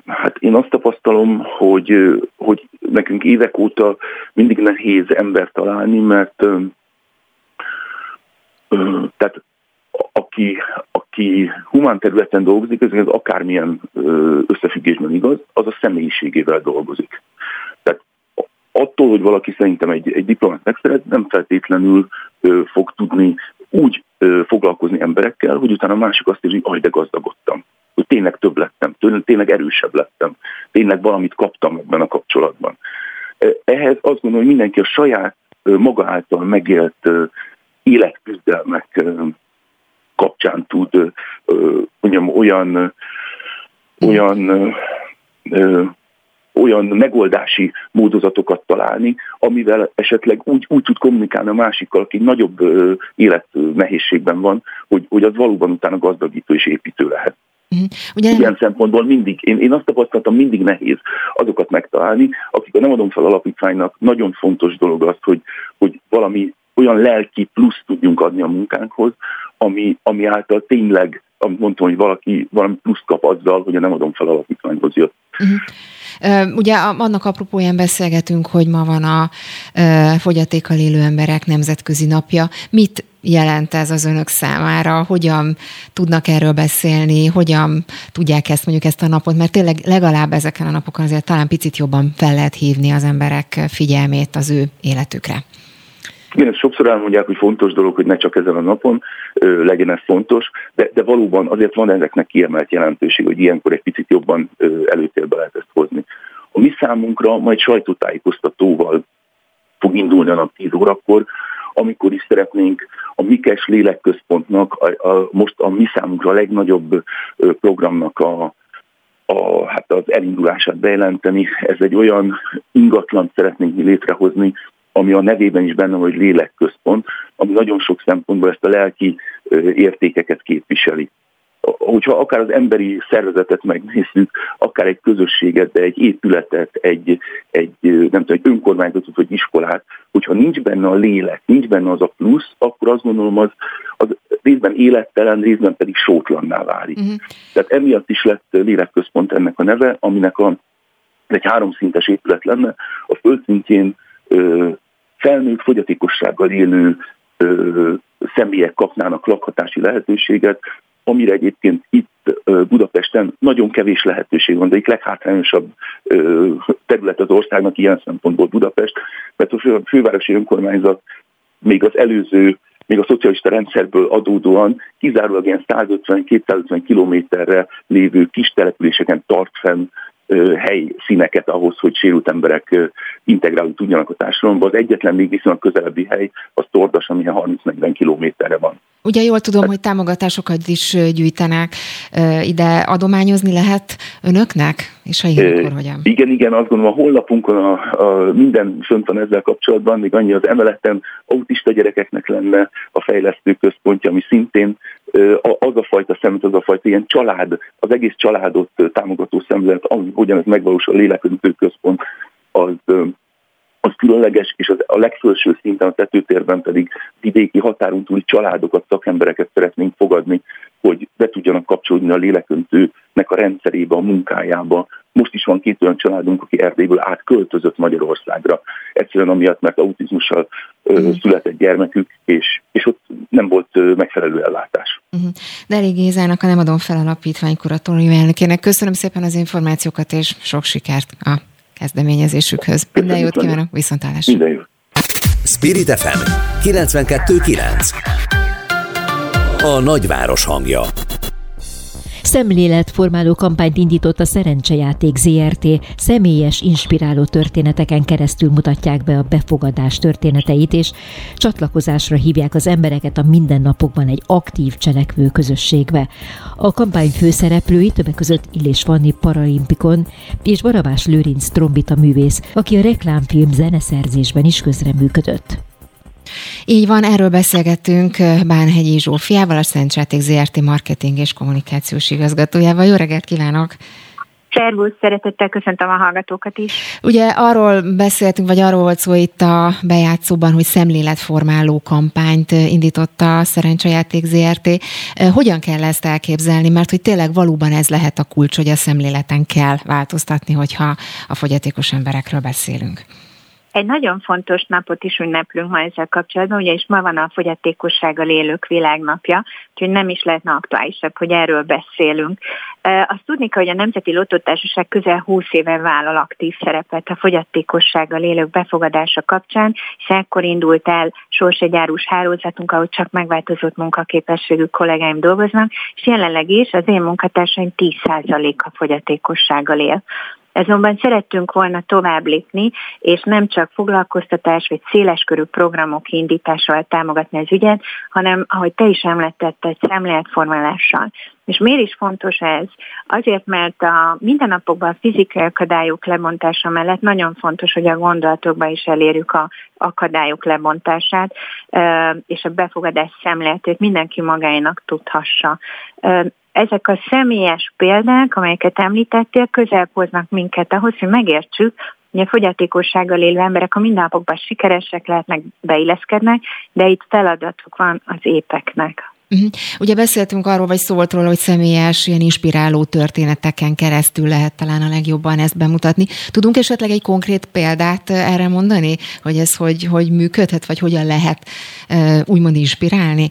Hát én azt tapasztalom, hogy, hogy nekünk évek óta mindig nehéz ember találni, mert tehát aki, aki humán területen dolgozik, ez akármilyen összefüggésben igaz, az a személyiségével dolgozik. Tehát attól, hogy valaki szerintem egy, egy diplomát megszeret, nem feltétlenül ö, fog tudni úgy ö, foglalkozni emberekkel, hogy utána a másik azt érzi, hogy de gazdagodtam. Hogy tényleg több lettem, tényleg erősebb lettem, tényleg valamit kaptam ebben a kapcsolatban. Ehhez azt gondolom, hogy mindenki a saját maga által megélt életküzdelmek kapcsán tud mondjam, olyan, olyan olyan megoldási módozatokat találni, amivel esetleg úgy, úgy tud kommunikálni a másikkal, aki nagyobb élet nehézségben van, hogy, hogy az valóban utána gazdagító és építő lehet. Mm. Ugye... Ilyen szempontból mindig, én, én azt tapasztaltam, mindig nehéz azokat megtalálni, akik a Nem adom fel alapítványnak nagyon fontos dolog az, hogy, hogy valami olyan lelki plusz tudjunk adni a munkánkhoz, ami, ami által tényleg, amit mondtam, hogy valaki valami plusz kap azzal, hogy nem adom fel alapítványhoz jött. Uh-huh. Ugye annak apropóján beszélgetünk, hogy ma van a fogyatékkal élő emberek nemzetközi napja. Mit jelent ez az önök számára? Hogyan tudnak erről beszélni? Hogyan tudják ezt mondjuk ezt a napot? Mert tényleg legalább ezeken a napokon azért talán picit jobban fel lehet hívni az emberek figyelmét az ő életükre. Igen, ezt sokszor elmondják, hogy fontos dolog, hogy ne csak ezen a napon ö, legyen ez fontos, de, de valóban azért van ezeknek kiemelt jelentőség, hogy ilyenkor egy picit jobban ö, előtérbe lehet ezt hozni. A mi számunkra majd sajtótájékoztatóval fog indulni a nap 10 órakor, amikor is szeretnénk a Mikes Lélekközpontnak, a, a, most a mi számunkra a legnagyobb ö, programnak a, a, hát az elindulását bejelenteni. Ez egy olyan ingatlan szeretnénk mi létrehozni, ami a nevében is benne van, hogy lélekközpont, ami nagyon sok szempontból ezt a lelki értékeket képviseli. Hogyha akár az emberi szervezetet megnézzük, akár egy közösséget, de egy épületet, egy, egy nem tudom, egy önkormányzatot vagy iskolát, hogyha nincs benne a lélek, nincs benne az a plusz, akkor azt gondolom, az, az részben élettelen, részben pedig sótlanná válik. Uh-huh. Tehát emiatt is lett lélekközpont ennek a neve, aminek a, egy háromszintes épület lenne, a földszintjén felnőtt fogyatékossággal élő ö, személyek kapnának lakhatási lehetőséget, amire egyébként itt Budapesten nagyon kevés lehetőség van, de itt leghátrányosabb terület az országnak ilyen szempontból Budapest, mert a fővárosi önkormányzat még az előző, még a szocialista rendszerből adódóan kizárólag ilyen 150-250 kilométerre lévő kis településeken tart fenn helyszíneket ahhoz, hogy sérült emberek integrálni tudjanak a társadalomba. Az egyetlen még viszonylag közelebbi hely az Tordas, ami 30-40 kilométerre van. Ugye jól tudom, hogy támogatásokat is gyűjtenek. Ide adományozni lehet önöknek? És ha igen, akkor hogyan? Igen, igen, azt gondolom a honlapunkon a, a minden fönt van ezzel kapcsolatban, még annyi az emeleten autista gyerekeknek lenne a fejlesztő központja, ami szintén az a fajta szemlet, az a fajta ilyen család, az egész családot támogató szemlet, hogyan ez megvalósul a léleközítő központ, az az különleges, és az, a legfelső szinten, a tetőtérben pedig vidéki határon túli családokat, szakembereket szeretnénk fogadni, hogy be tudjanak kapcsolódni a léleköntőnek a rendszerébe, a munkájába. Most is van két olyan családunk, aki Erdélyből átköltözött Magyarországra. Egyszerűen amiatt, mert autizmussal uh-huh. született gyermekük, és, és ott nem volt megfelelő ellátás. Uh-huh. De elég Gézának a Nem adom fel alapítvány kuratórium elnökének. Köszönöm szépen az információkat, és sok sikert a kezdeményezésükhöz. Minden jót kívánok, viszontlátásra! Minden jót! Spirit FM 92.9 A nagyváros hangja Szemléletformáló kampányt indított a Szerencsejáték ZRT, személyes, inspiráló történeteken keresztül mutatják be a befogadás történeteit, és csatlakozásra hívják az embereket a mindennapokban egy aktív cselekvő közösségbe. A kampány főszereplői többek között Illés Vanni paralimpikon és Barabás Lőrinc trombita művész, aki a reklámfilm zeneszerzésben is közreműködött. Így van, erről beszélgettünk Bánhegyi Zsófiával, a Szent Sáték ZRT marketing és kommunikációs igazgatójával. Jó reggelt kívánok! Szervusz, szeretettel köszöntöm a hallgatókat is. Ugye arról beszéltünk, vagy arról volt szó itt a bejátszóban, hogy szemléletformáló kampányt indította a Szerencsejáték ZRT. Hogyan kell ezt elképzelni? Mert hogy tényleg valóban ez lehet a kulcs, hogy a szemléleten kell változtatni, hogyha a fogyatékos emberekről beszélünk. Egy nagyon fontos napot is ünneplünk ma ezzel kapcsolatban, ugye és ma van a fogyatékossággal élők világnapja, úgyhogy nem is lehetne aktuálisabb, hogy erről beszélünk. Azt tudni kell, hogy a Nemzeti Lottótársaság közel 20 éve vállal aktív szerepet a fogyatékossággal élők befogadása kapcsán, és ekkor indult el sorsegyárus hálózatunk, ahol csak megváltozott munkaképességű kollégáim dolgoznak, és jelenleg is az én munkatársaim 10%-a fogyatékossággal él. Azonban szerettünk volna tovább lépni, és nem csak foglalkoztatás vagy széleskörű programok indításával támogatni az ügyet, hanem, ahogy te is említetted, szemléletformálással. És miért is fontos ez? Azért, mert a mindennapokban a fizikai akadályok lebontása mellett nagyon fontos, hogy a gondolatokban is elérjük a akadályok lebontását, és a befogadás szemléletét mindenki magáinak tudhassa ezek a személyes példák, amelyeket említettél, közel hoznak minket ahhoz, hogy megértsük, hogy a fogyatékossággal élő emberek a mindennapokban sikeresek lehetnek, beilleszkednek, de itt feladatuk van az épeknek. Uh-huh. Ugye beszéltünk arról, vagy szólt róla, hogy személyes, ilyen inspiráló történeteken keresztül lehet talán a legjobban ezt bemutatni. Tudunk esetleg egy konkrét példát erre mondani, hogy ez hogy, hogy működhet, vagy hogyan lehet úgymond inspirálni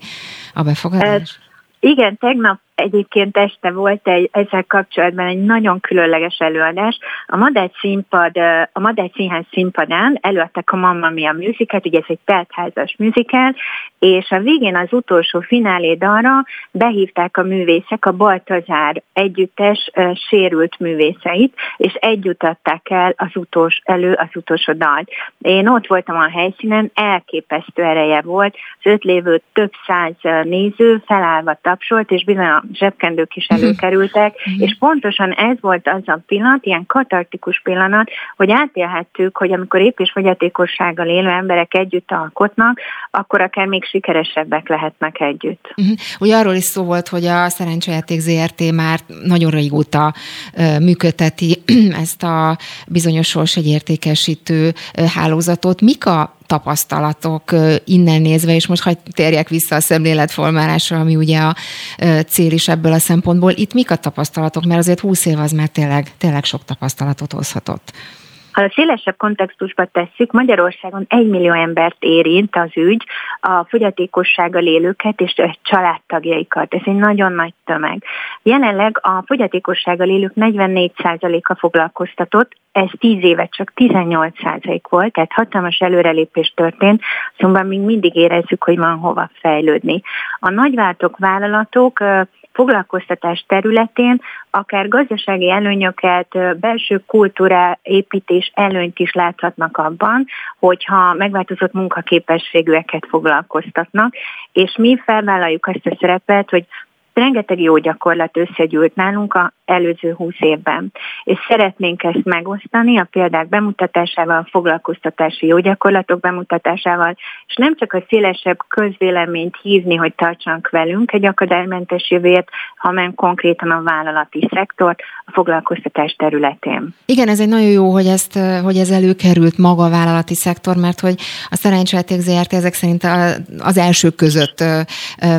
a befogadás? Igen, tegnap Egyébként este volt egy, ezzel kapcsolatban egy nagyon különleges előadás. A Madács színpad, a Madács színház színpadán előadtak a Mamma Mia musicalt, ugye ez egy teltházas musical, és a végén az utolsó finálé dalra behívták a művészek a Baltazár együttes sérült művészeit, és együtt adták el az utolsó, elő az utolsó dalt. Én ott voltam a helyszínen, elképesztő ereje volt, az öt lévő több száz néző felállva tapsolt, és bizony a zsebkendők is mhm. előkerültek, mm-hmm. és pontosan ez volt az a pillanat, ilyen katartikus pillanat, hogy átélhettük, hogy amikor épp és fogyatékossággal élő emberek együtt alkotnak, akkor akár még sikeresebbek lehetnek együtt. Uh-huh. Ugye arról is szó volt, hogy a Szerencsejáték ZRT már nagyon régóta uh, működteti ezt a bizonyos sorsegyértékesítő uh, hálózatot. Mik a tapasztalatok innen nézve, és most hagyj térjek vissza a szemléletformálásra, ami ugye a cél is ebből a szempontból. Itt mik a tapasztalatok? Mert azért 20 év az már tényleg, tényleg sok tapasztalatot hozhatott. Ha a szélesebb kontextusba tesszük, Magyarországon egy millió embert érint az ügy, a fogyatékossággal élőket és a családtagjaikat. Ez egy nagyon nagy tömeg. Jelenleg a fogyatékossággal élők 44%-a foglalkoztatott, ez 10 éve csak 18% volt, tehát hatalmas előrelépés történt, szóval még mindig érezzük, hogy van hova fejlődni. A nagyváltok vállalatok foglalkoztatás területén akár gazdasági előnyöket, belső kultúra építés előnyt is láthatnak abban, hogyha megváltozott munkaképességűeket foglalkoztatnak, és mi felvállaljuk azt a szerepet, hogy rengeteg jó gyakorlat összegyűlt nálunk a előző húsz évben. És szeretnénk ezt megosztani a példák bemutatásával, a foglalkoztatási jó gyakorlatok bemutatásával, és nem csak a szélesebb közvéleményt hívni, hogy tartsanak velünk egy akadálymentes jövőt, hanem konkrétan a vállalati szektort a foglalkoztatás területén. Igen, ez egy nagyon jó, hogy, ezt, hogy ez előkerült maga a vállalati szektor, mert hogy a szerencsejáték ZRT ezek szerint az elsők között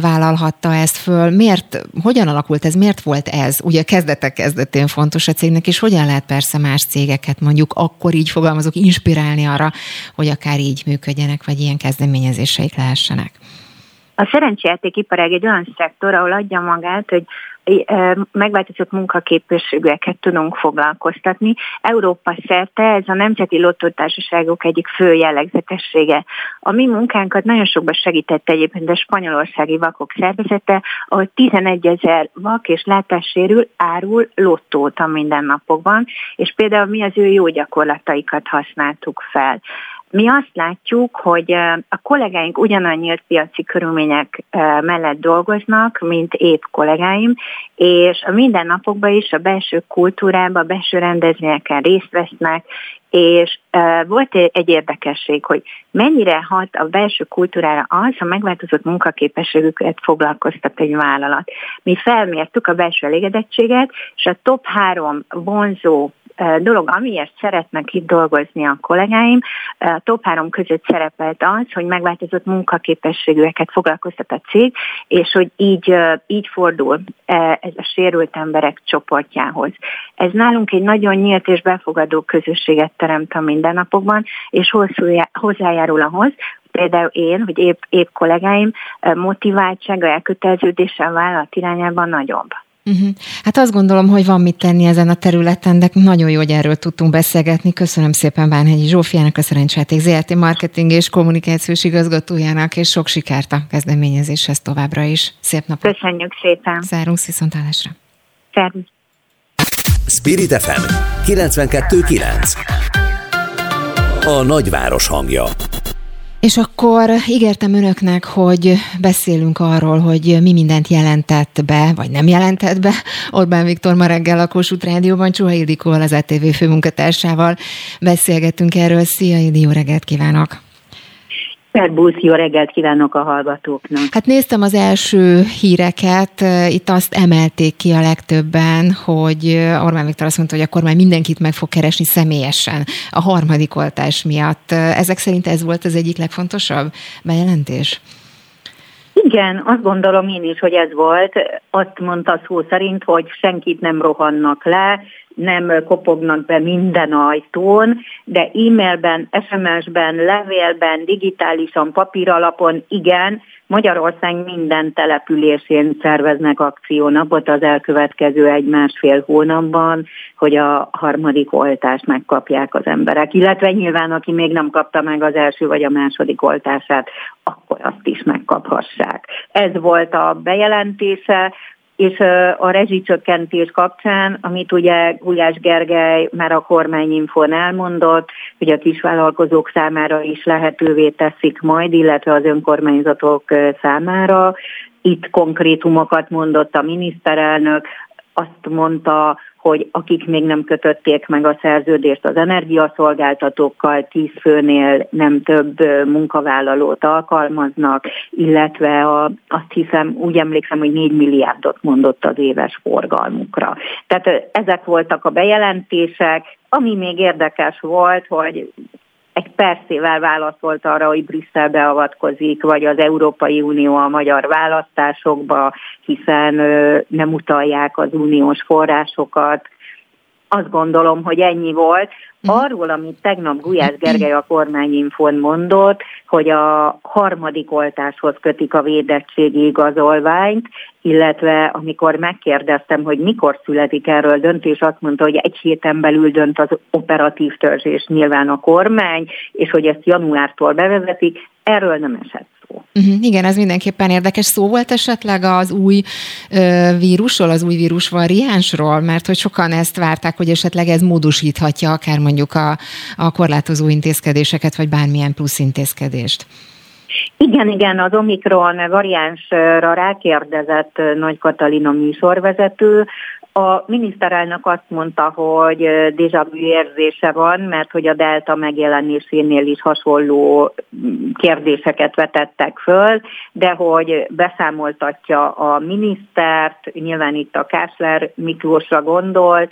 vállalhatta ezt föl. Miért, hogyan alakult ez, miért volt ez? Ugye kezdet kezdetek kezdetén fontos a cégnek, és hogyan lehet persze más cégeket mondjuk akkor így fogalmazok inspirálni arra, hogy akár így működjenek, vagy ilyen kezdeményezéseik lehessenek? A szerencsejáték iparág egy olyan szektor, ahol adja magát, hogy megváltozott munkaképességűeket tudunk foglalkoztatni. Európa szerte ez a nemzeti lottótársaságok egyik fő jellegzetessége. A mi munkánkat nagyon sokban segített egyébként a spanyolországi vakok szervezete, ahol 11 ezer vak és látássérül árul lottót a mindennapokban, és például mi az ő jó gyakorlataikat használtuk fel. Mi azt látjuk, hogy a kollégáink ugyanannyi nyílt piaci körülmények mellett dolgoznak, mint épp kollégáim, és a mindennapokban is a belső kultúrában, a belső rendezvényeken részt vesznek, és volt egy érdekesség, hogy mennyire hat a belső kultúrára az, ha megváltozott munkaképességüket foglalkoztat egy vállalat. Mi felmértük a belső elégedettséget, és a top három vonzó dolog, amiért szeretnek itt dolgozni a kollégáim. A top három között szerepelt az, hogy megváltozott munkaképességűeket foglalkoztat a cég, és hogy így, így fordul ez a sérült emberek csoportjához. Ez nálunk egy nagyon nyílt és befogadó közösséget teremt a mindennapokban, és hozzájárul ahhoz, például én, vagy épp, épp kollégáim motiváltsága, elköteleződése a vállalat irányában nagyobb. Uh-huh. Hát azt gondolom, hogy van mit tenni ezen a területen, de nagyon jó, hogy erről tudtunk beszélgetni. Köszönöm szépen Bánhegyi Zsófiának, a Szerencsáték ZRT marketing és kommunikációs igazgatójának, és sok sikert a kezdeményezéshez továbbra is. Szép napot! Köszönjük szépen! Zárunk viszontlátásra! Szervusz! Spirit FM 92.9 A nagyváros hangja és akkor ígértem önöknek, hogy beszélünk arról, hogy mi mindent jelentett be, vagy nem jelentett be Orbán Viktor ma reggel a Kossuth Rádióban, Csuha Ildikóval, az ETV főmunkatársával beszélgettünk erről. Szia, Ildi, jó reggelt kívánok! Szerbusz, jó reggelt kívánok a hallgatóknak. Hát néztem az első híreket, itt azt emelték ki a legtöbben, hogy Orbán Viktor azt mondta, hogy a kormány mindenkit meg fog keresni személyesen a harmadik oltás miatt. Ezek szerint ez volt az egyik legfontosabb bejelentés? Igen, azt gondolom én is, hogy ez volt. Azt mondta szó szerint, hogy senkit nem rohannak le, nem kopognak be minden ajtón, de e-mailben, SMS-ben, levélben, digitálisan, papíralapon igen, Magyarország minden településén szerveznek akciónapot az elkövetkező egy-másfél hónapban, hogy a harmadik oltást megkapják az emberek. Illetve nyilván, aki még nem kapta meg az első vagy a második oltását, akkor azt is megkaphassák. Ez volt a bejelentése, és a rezsicsökkentés kapcsán, amit ugye Gulyás Gergely már a kormányinfon elmondott, hogy a kisvállalkozók számára is lehetővé teszik majd, illetve az önkormányzatok számára. Itt konkrétumokat mondott a miniszterelnök, azt mondta, hogy akik még nem kötötték meg a szerződést az energiaszolgáltatókkal, tíz főnél nem több munkavállalót alkalmaznak, illetve a, azt hiszem, úgy emlékszem, hogy 4 milliárdot mondott az éves forgalmukra. Tehát ezek voltak a bejelentések, ami még érdekes volt, hogy egy percével válaszolt arra, hogy Brüsszel beavatkozik, vagy az Európai Unió a magyar választásokba, hiszen nem utalják az uniós forrásokat. Azt gondolom, hogy ennyi volt. Mhm. Arról, amit tegnap Gulyás Gergely a kormányinfon mondott, hogy a harmadik oltáshoz kötik a védettségi igazolványt, illetve amikor megkérdeztem, hogy mikor születik erről döntés, azt mondta, hogy egy héten belül dönt az operatív törzs és nyilván a kormány, és hogy ezt januártól bevezetik, erről nem esett szó. Uh-huh, igen, ez mindenképpen érdekes. Szó volt esetleg az új ö, vírusról, az új vírus variánsról, mert hogy sokan ezt várták, hogy esetleg ez módosíthatja akár mondjuk a, a korlátozó intézkedéseket, vagy bármilyen plusz intézkedést. Igen, igen, az Omikron variánsra rákérdezett Nagy Katalina műsorvezető, a miniszterelnök azt mondta, hogy déjà vu érzése van, mert hogy a delta megjelenésénél is hasonló mm, kérdéseket vetettek föl, de hogy beszámoltatja a minisztert, nyilván itt a Kásler Miklósra gondolt,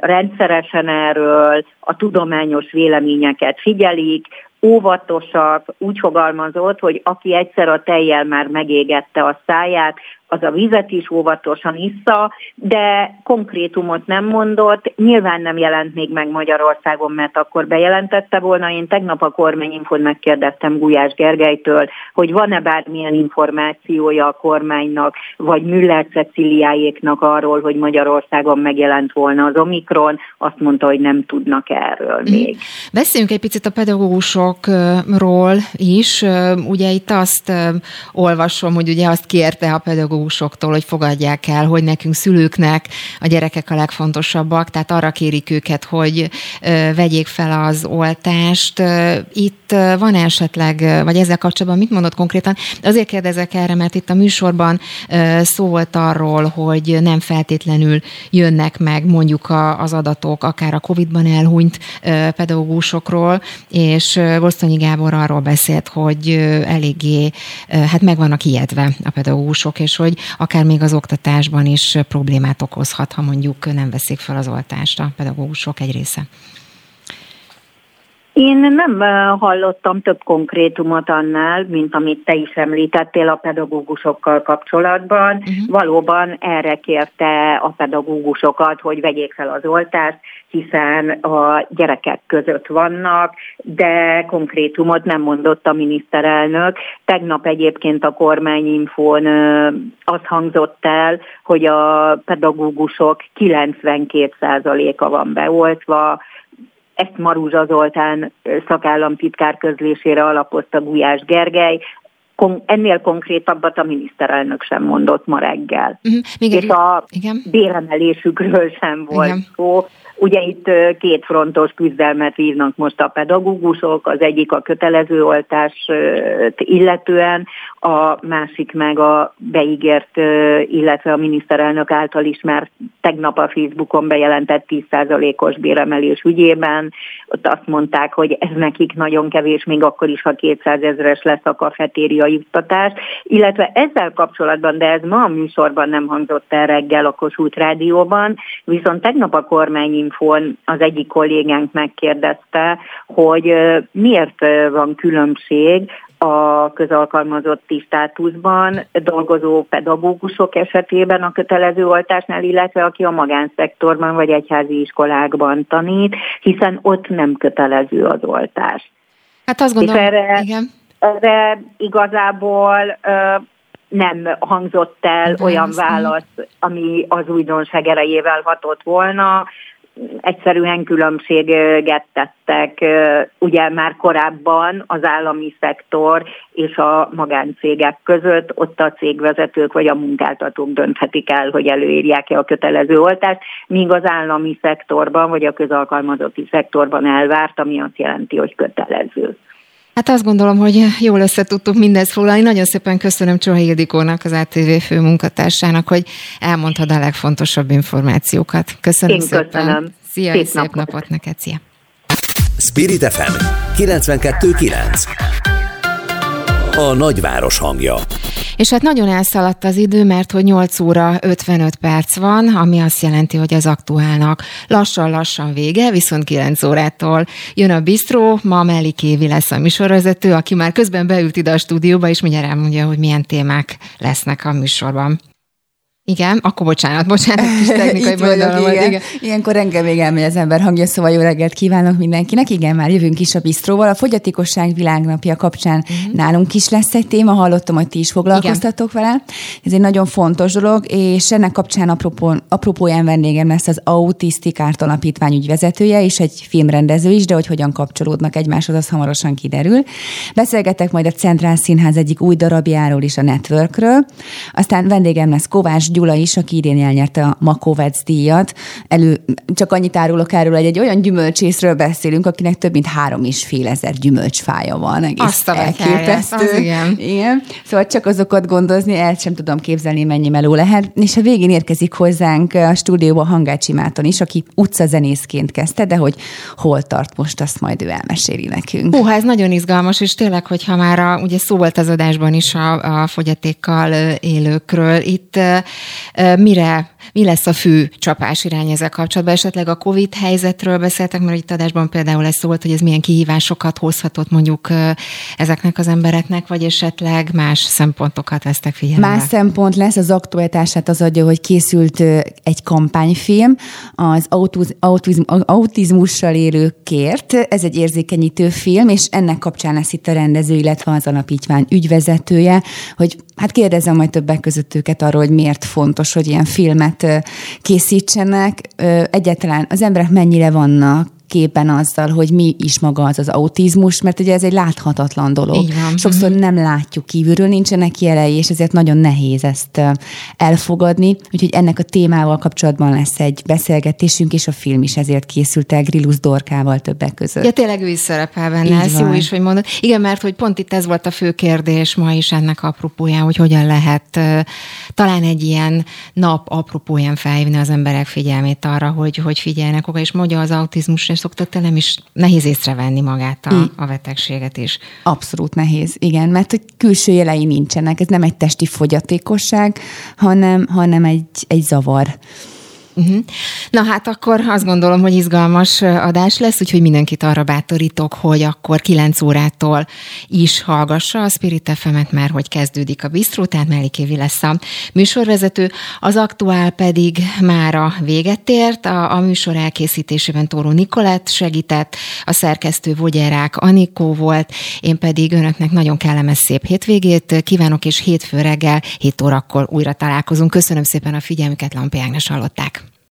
rendszeresen erről a tudományos véleményeket figyelik, óvatosak, úgy fogalmazott, hogy aki egyszer a tejjel már megégette a száját, az a vizet is óvatosan issza, de konkrétumot nem mondott, nyilván nem jelent még meg Magyarországon, mert akkor bejelentette volna. Én tegnap a kormányinfon megkérdeztem Gulyás Gergelytől, hogy van-e bármilyen információja a kormánynak, vagy Müller Ceciliáéknak arról, hogy Magyarországon megjelent volna az Omikron, azt mondta, hogy nem tudnak erről mhm. még. Beszéljünk egy picit a pedagógusokról is. Ugye itt azt olvasom, hogy ugye azt kérte a pedagógus pedagógusoktól, hogy fogadják el, hogy nekünk szülőknek a gyerekek a legfontosabbak, tehát arra kérik őket, hogy vegyék fel az oltást. Itt van esetleg, vagy ezzel kapcsolatban mit mondott konkrétan? Azért kérdezek erre, mert itt a műsorban szó volt arról, hogy nem feltétlenül jönnek meg mondjuk az adatok, akár a Covid-ban elhunyt pedagógusokról, és Gosztonyi Gábor arról beszélt, hogy eléggé hát meg vannak ijedve a pedagógusok, és hogy akár még az oktatásban is problémát okozhat, ha mondjuk nem veszik fel az oltást a pedagógusok egy része. Én nem hallottam több konkrétumot annál, mint amit te is említettél a pedagógusokkal kapcsolatban. Uh-huh. Valóban erre kérte a pedagógusokat, hogy vegyék fel az oltást, hiszen a gyerekek között vannak, de konkrétumot nem mondott a miniszterelnök. Tegnap egyébként a kormányinfón az hangzott el, hogy a pedagógusok 92%-a van beoltva, ezt Marúzsa Zoltán szakállamtitkár közlésére alapozta Gulyás Gergely, ennél konkrétabbat a miniszterelnök sem mondott ma reggel. Uh-huh. Még és a igen. béremelésükről sem volt igen. szó. Ugye itt két frontos küzdelmet vívnak most a pedagógusok, az egyik a kötelező oltás illetően, a másik meg a beígért, illetve a miniszterelnök által is már tegnap a Facebookon bejelentett 10%-os béremelés ügyében. Ott azt mondták, hogy ez nekik nagyon kevés, még akkor is, ha 200 ezeres lesz a kafetéria juttatás. Illetve ezzel kapcsolatban, de ez ma a műsorban nem hangzott el reggel a Kossuth Rádióban, viszont tegnap a kormányinfón az egyik kollégánk megkérdezte, hogy miért van különbség a közalkalmazotti státuszban dolgozó pedagógusok esetében a kötelező oltásnál, illetve aki a magánszektorban vagy egyházi iskolákban tanít, hiszen ott nem kötelező az oltás. Hát azt gondolom, erre, igen. erre igazából nem hangzott el De olyan válasz, ami az újdonság erejével hatott volna egyszerűen különbséget tettek ugye már korábban az állami szektor és a magáncégek között, ott a cégvezetők vagy a munkáltatók dönthetik el, hogy előírják-e a kötelező oltást, míg az állami szektorban vagy a közalkalmazotti szektorban elvárt, ami azt jelenti, hogy kötelező. Hát azt gondolom, hogy jól össze tudtuk mindezt foglalni. Nagyon szépen köszönöm Csoha Ildikónak, az ATV főmunkatársának, hogy elmondtad a legfontosabb információkat. Köszönöm Én szépen. Köszönöm. Szia, szép, szép napot. napot neked, szia. Spirit FM 92.9 A nagyváros hangja és hát nagyon elszaladt az idő, mert hogy 8 óra 55 perc van, ami azt jelenti, hogy az aktuálnak lassan-lassan vége, viszont 9 órától jön a bistró, ma Meli Kévi lesz a műsorvezető, aki már közben beült ide a stúdióba, és mindjárt elmondja, hogy milyen témák lesznek a műsorban. Igen, akkor bocsánat, bocsánat, kis technikai vagyok, igen. igen. Ilyenkor engem még elmegy az ember hangja, szóval jó reggelt kívánok mindenkinek. Igen, már jövünk is a bistróval. A fogyatékosság világnapja kapcsán uh-huh. nálunk is lesz egy téma, hallottam, hogy ti is foglalkoztatok igen. vele. Ez egy nagyon fontos dolog, és ennek kapcsán apropó, apropóján vendégem lesz az Autisztik Árt Alapítvány ügyvezetője, és egy filmrendező is, de hogy hogyan kapcsolódnak egymáshoz, az hamarosan kiderül. Beszélgetek majd a Centrál Színház egyik új darabjáról is a Networkről. Aztán vendégem lesz Kovács Gyula is, aki idén elnyerte a Makovec díjat. Elő, csak annyit árulok erről, hogy egy olyan gyümölcsészről beszélünk, akinek több mint három és fél ezer gyümölcsfája van. Egész Azt elképesztő. Az igen. igen. Szóval csak azokat gondozni, el sem tudom képzelni, mennyi meló lehet. És a végén érkezik hozzánk a stúdióba Hangácsi Máton is, aki utcazenészként kezdte, de hogy hol tart most, azt majd ő elmeséli nekünk. Hú, ez nagyon izgalmas, és tényleg, hogyha már a, ugye szó volt az adásban is a, a fogyatékkal élőkről, itt Mire, mi lesz a fő csapás irány ezzel kapcsolatban? Esetleg a COVID helyzetről beszéltek, mert itt adásban például ez szólt, hogy ez milyen kihívásokat hozhatott mondjuk ezeknek az embereknek, vagy esetleg más szempontokat vesztek figyelembe? Más szempont lesz, az aktualitását az adja, hogy készült egy kampányfilm az autiz, autizm, autizmussal élőkért. Ez egy érzékenyítő film, és ennek kapcsán lesz itt a rendező, illetve az alapítvány ügyvezetője, hogy hát kérdezem majd többek között őket arról, hogy miért fontos, hogy ilyen filmet készítsenek. Egyáltalán az emberek mennyire vannak képben azzal, hogy mi is maga az az autizmus, mert ugye ez egy láthatatlan dolog. Sokszor nem látjuk kívülről, nincsenek jelei, és ezért nagyon nehéz ezt elfogadni. Úgyhogy ennek a témával kapcsolatban lesz egy beszélgetésünk, és a film is ezért készült el Grillus Dorkával többek között. Ja, tényleg ő is szerepel benne, ez jó is, hogy mondod. Igen, mert hogy pont itt ez volt a fő kérdés ma is ennek apropóján, hogy hogyan lehet talán egy ilyen nap apropóján felhívni az emberek figyelmét arra, hogy, hogy figyeljenek oka, és mondja az autizmusra, szoktak nem is nehéz észrevenni magát a, a betegséget is. Abszolút nehéz, igen, mert hogy külső jelei nincsenek, ez nem egy testi fogyatékosság, hanem, hanem egy, egy zavar. Uh-huh. Na hát akkor azt gondolom, hogy izgalmas adás lesz, úgyhogy mindenkit arra bátorítok, hogy akkor 9 órától is hallgassa a Spirit fm mert hogy kezdődik a bistró, tehát Melikévi lesz a műsorvezető. Az aktuál pedig már a véget ért, a, a műsor elkészítésében Tóró Nikolett segített, a szerkesztő Vogyerák Anikó volt, én pedig önöknek nagyon kellemes szép hétvégét kívánok, és hétfő reggel 7 órakor újra találkozunk. Köszönöm szépen a figyelmüket, Lampi Ágnes hallották.